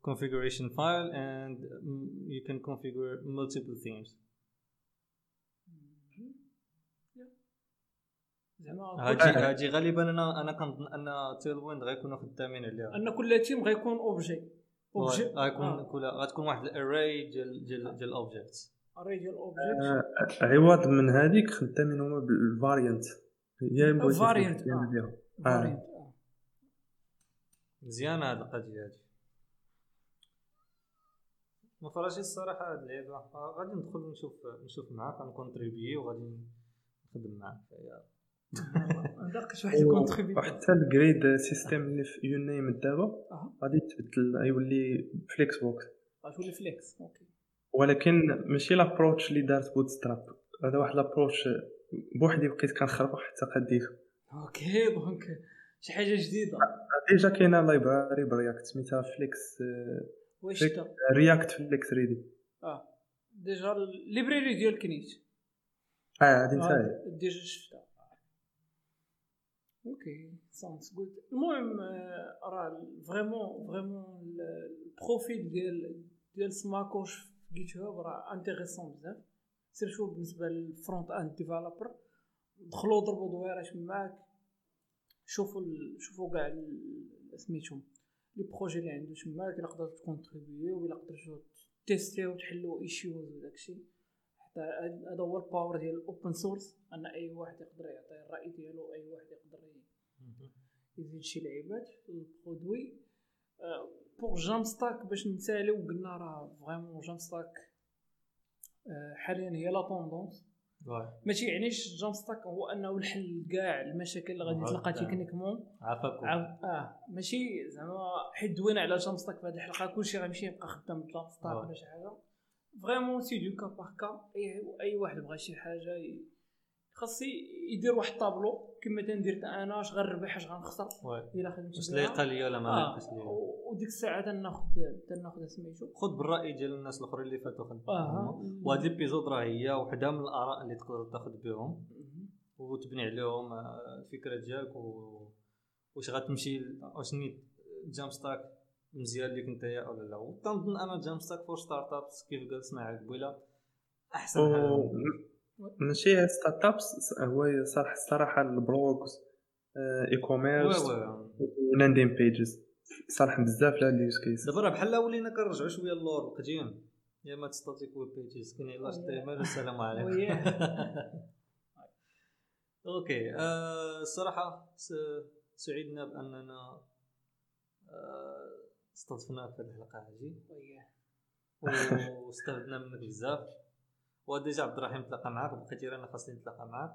configuration file and mm, you can configure multiple themes. زعما هادي هادي غالبا أنا أنا كنظن ان Tailwind غيكونوا خدامين عليها. أن كل تيم غيكون objet objet غيكون آه. كل غتكون واحد ال array ديال ديال ديال ال objects array ديال object آه، عوض من هذيك خدامين هما بالفاريانت هي تخدم آه. فاريانت مزيانه هاد القضية هادي ما فراشي الصراحة هاد اللعيبه آه، غادي ندخل نشوف نشوف معاك غنكونتريبيي وغادي نخدم معاك. شي واحد الكونتريبيوت وحتى الجريد سيستم اللي في يو نيم دابا. غادي تبدل غيولي فليكس بوكس غتولي فليكس أوكي. ولكن ماشي لابروتش اللي دارت بوت ستراب هذا واحد لابروتش بوحدي بقيت كنخربق حتى قديته أوكي دونك شي حاجة جديدة. ديجا كاينة لايبراري برياكت؟ سميتها فليكس واش فليك- تا رياكت فليكس ريدي آه. ديجا الليبراري ديال كنيت آه هادي نتا. آه، ديجا شفتها. أوكي ساوندز جود المهم آه، راه فريمون فريمون ال profil ديال ديال سماكوش في GitHub راه intéressant بزاف. surtout بالنسبة لل front-end developer دخلوا ضربوا دويرات معاك شوفوا ال- شوفوا كاع ال- سميتهم. les projets اللي عنده تماك الا قدرتوا تكونتريبيو ولا قدرتوا تيستيو وتحلوا issues وداكشي حتى هذا هو ال power ديال ال open source أن أي واحد يقدر يعطي الرأي ديالو أي واحد يقدر يزيد شي لعيبات ال produit. pour Jamstack باش نساليو قلنا راه vraiment Jamstack حاليا هي la tendance ما تيعنيش Jamstack هو انه الحل كاع المشاكل اللي غادي تلقى. techniquement. عافاكم عاود آه. ماشي زعما حيت دوينا على Jamstack في هذه الحلقة كلشي غيمشي يبقى خدام ب Jamstack آه. ولا شي حاجة. vraiment c'est du cas par cas et أي واحد بغى شي حاجة ي- خاص يدير واحد الطابلو كما تندير أنا اش غنربح اش غنخسر. إلا خدمت واش بها. لايقه ليا ولا ما آه. لايقاش ليا وديك الساعة تناخذ تناخذ سميتو. خذ بالرأي ديال الناس الآخرين اللي فاتوا آه. وهاد ليبيزود راه هي وحدة من الآراء اللي تقدر تاخذ بهم. وتبني عليهم آه، الفكرة ديالك و... واش غتمشي واش نيت جام ستاك مزيان ليك نتايا ولا لا وتنظن أنا جام ستاك فور ستارت ابس كيف قال سماعك قبيلة أحسن حاجة. ماشي ستارت ابس هو صراحة الصراحه البلوغز اي كوميرس ولاندين بيجز صالح بزاف لهاد اليوز كيس دابا راه بحال ولينا كنرجعوا شوية للور القديم يا ما ستاتيك ويب بيجز كاين لاش تايمر والسلام عليكم. وياه. [laughs] أوكي آه، الصراحه س- سعدنا بأننا آه، استضفناك في الحلقة هذه. واستفدنا منك بزاف. وديجا عبد الرحيم تلاقى معاك بقيتي أنا خاصني نتلاقى معاك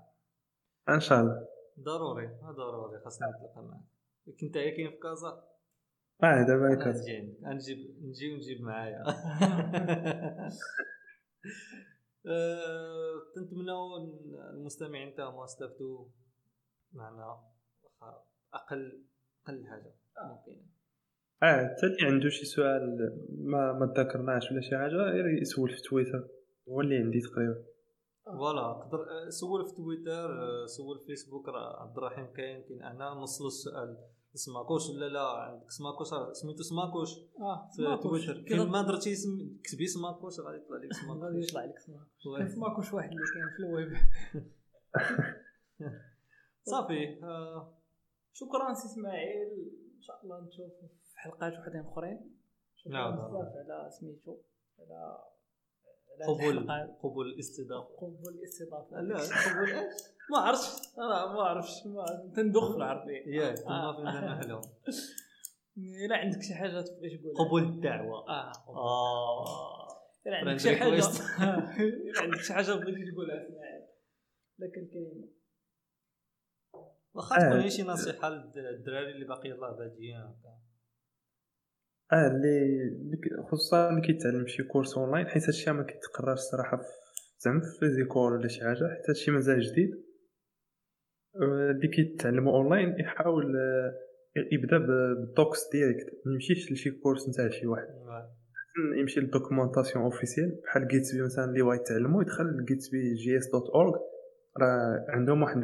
إن شاء الله. ضروري ضروري خاصنا نتلاقى معاك كنت هي كاين في كازا؟ آه دابا عندك. نجيب نجي ونجيب معايا. [laughs] [laughs] آه، تنتمناو المستمعين تاعهم استافدوا معنا واخا أقل أقل حاجة. ممكن آه حتى اللي عنده شي سؤال ما ما تذكرناش ولا شي حاجة غير يسول في تويتر. هو اللي عندي تقريبا. voilà قدر آه، سول في تويتر آه، سول في فيسبوك راه عبد الرحيم كاين كاين أنا نوصلوا السؤال. سماكوش ولا لا؟ عندك سماكوش سميتو سماكوش آه في. تويتر. كاين ما درتي اسم كتبي سماكوش غادي يطلع لك [laughs] غادي سماكوش يطلع لك سماكوش. كان سماكوش واحد اللي كاين في الويب. [laughs] صافي آه، شكرا سي إسماعيل. إن شاء الله نشوفوا في حلقات وحدين أخرين. شكرا نعم. بزاف على سميتو على قبول. قبول الاستضافة. قبول الاستضافة. لا قبول. ما عرفتش أنا ما عرفتش ما تندخ في العربية. ياك آه. حلو [laughs] إلا عندك شي حاجة تبغي تقولها قبول الدعوة. آه آه. [laughs] إلا عندك شي حاجة. إلا عندك شي حاجة بغيتي تقولها اسماعيل لك الكلمة واخا آه. تكون هي شي نصيحة للدراري اللي باقي يلاه بادئين هكا. آه اللي خصوصا اللي كيتعلم شي course online حيت هادشي ما كيتقراش الصراحة في زعما في physical ولا شي حاجة حيت هادشي مازال جديد. آه، اللي كيتعلموا أونلاين يحاول آه، يبدأ بال docs direct ما يمشيش لشي course نتاع شي واحد. يمشي لل documentation officielle بحال Gatsby مثلا اللي بغا يتعلمو يدخل ل GatsbyJS dot org راه عندهم واحد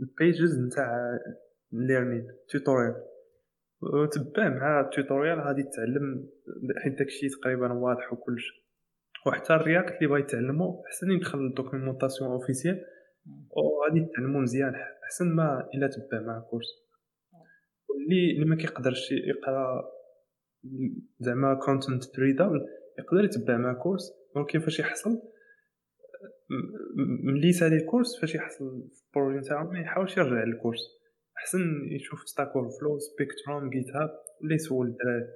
ال pages نتاع learning tutorial وتبع مع ال tutorial غادي تتعلم حيت داكشي تقريبا واضح وكلشي وحتى ال React اللي بغا يتعلمو أحسن يدخل لل documentation officielle وغادي يتعلمو مزيان أحسن ما إلا تبع مع course واللي اللي ما كيقدرش يقرأ زعما content readable يقدر يتبع مع course ولكن فاش يحصل؟ ملي يسالي ال course فاش يحصل في ال projet نتاعو ما يحاولش يرجع لل course أحسن يشوف Stack Overflow Spectrum GitHub ولا يسول الدراري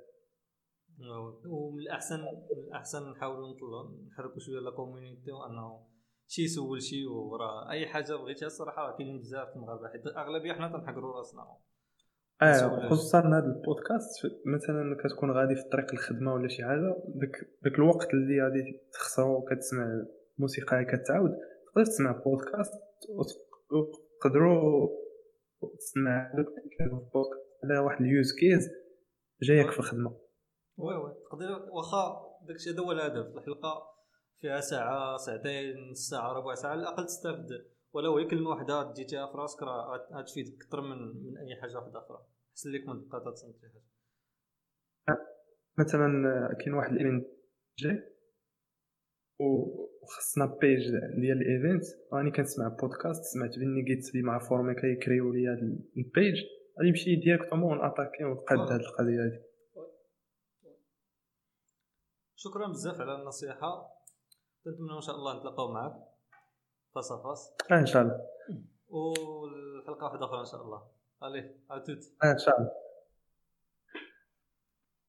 ومن الاحسن من الأحسن نحاولوا نطلعوا نحركوا شوية la community وأنه شي يسول شي وراه أي حاجة بغيتها الصراحة راه كاينين بزاف المغاربة. حيت أغلبية حنا تنحقروا راسنا. آه خصوصا هذا البودكاست مثلا كتكون غادي في طريق الخدمة ولا شي حاجة داك داك الوقت اللي غادي تخسرو كتسمع موسيقى كتعاود تقدر تسمع بودكاست وت- وتقدروا تسمع داك البودكاست على واحد ال use case جايك في الخدمة. oui oui. تقدر واخا داكشي هذا هو الهدف. الحلقة فيها ساعة ساعتين ساعة ربع ساعة. على الأقل تستافد. ولو هي كلمه واحدة ديتيها في راسك راه غتفيدك أكثر من من أي حاجة واحدة أخرى. احسن لك من تبقى تتصنت شي حاجة. مثلا آه، كاين واحد ال event جاي. وخصنا page ديال ال event راني كنسمع بودكاست سمعت بني جيت لي مع فورمي كيكريو لي هاد ال page غادي نمشي directement attaquer ونقاد. هاد القضية هادي. شكرا بزاف على النصيحة. نتمنى إن شاء الله نتلاقاو معك فاس فاس آه، إن شاء الله. والحلقة واحدة أخرى إن شاء الله. عليه عتوت آه، إن شاء الله.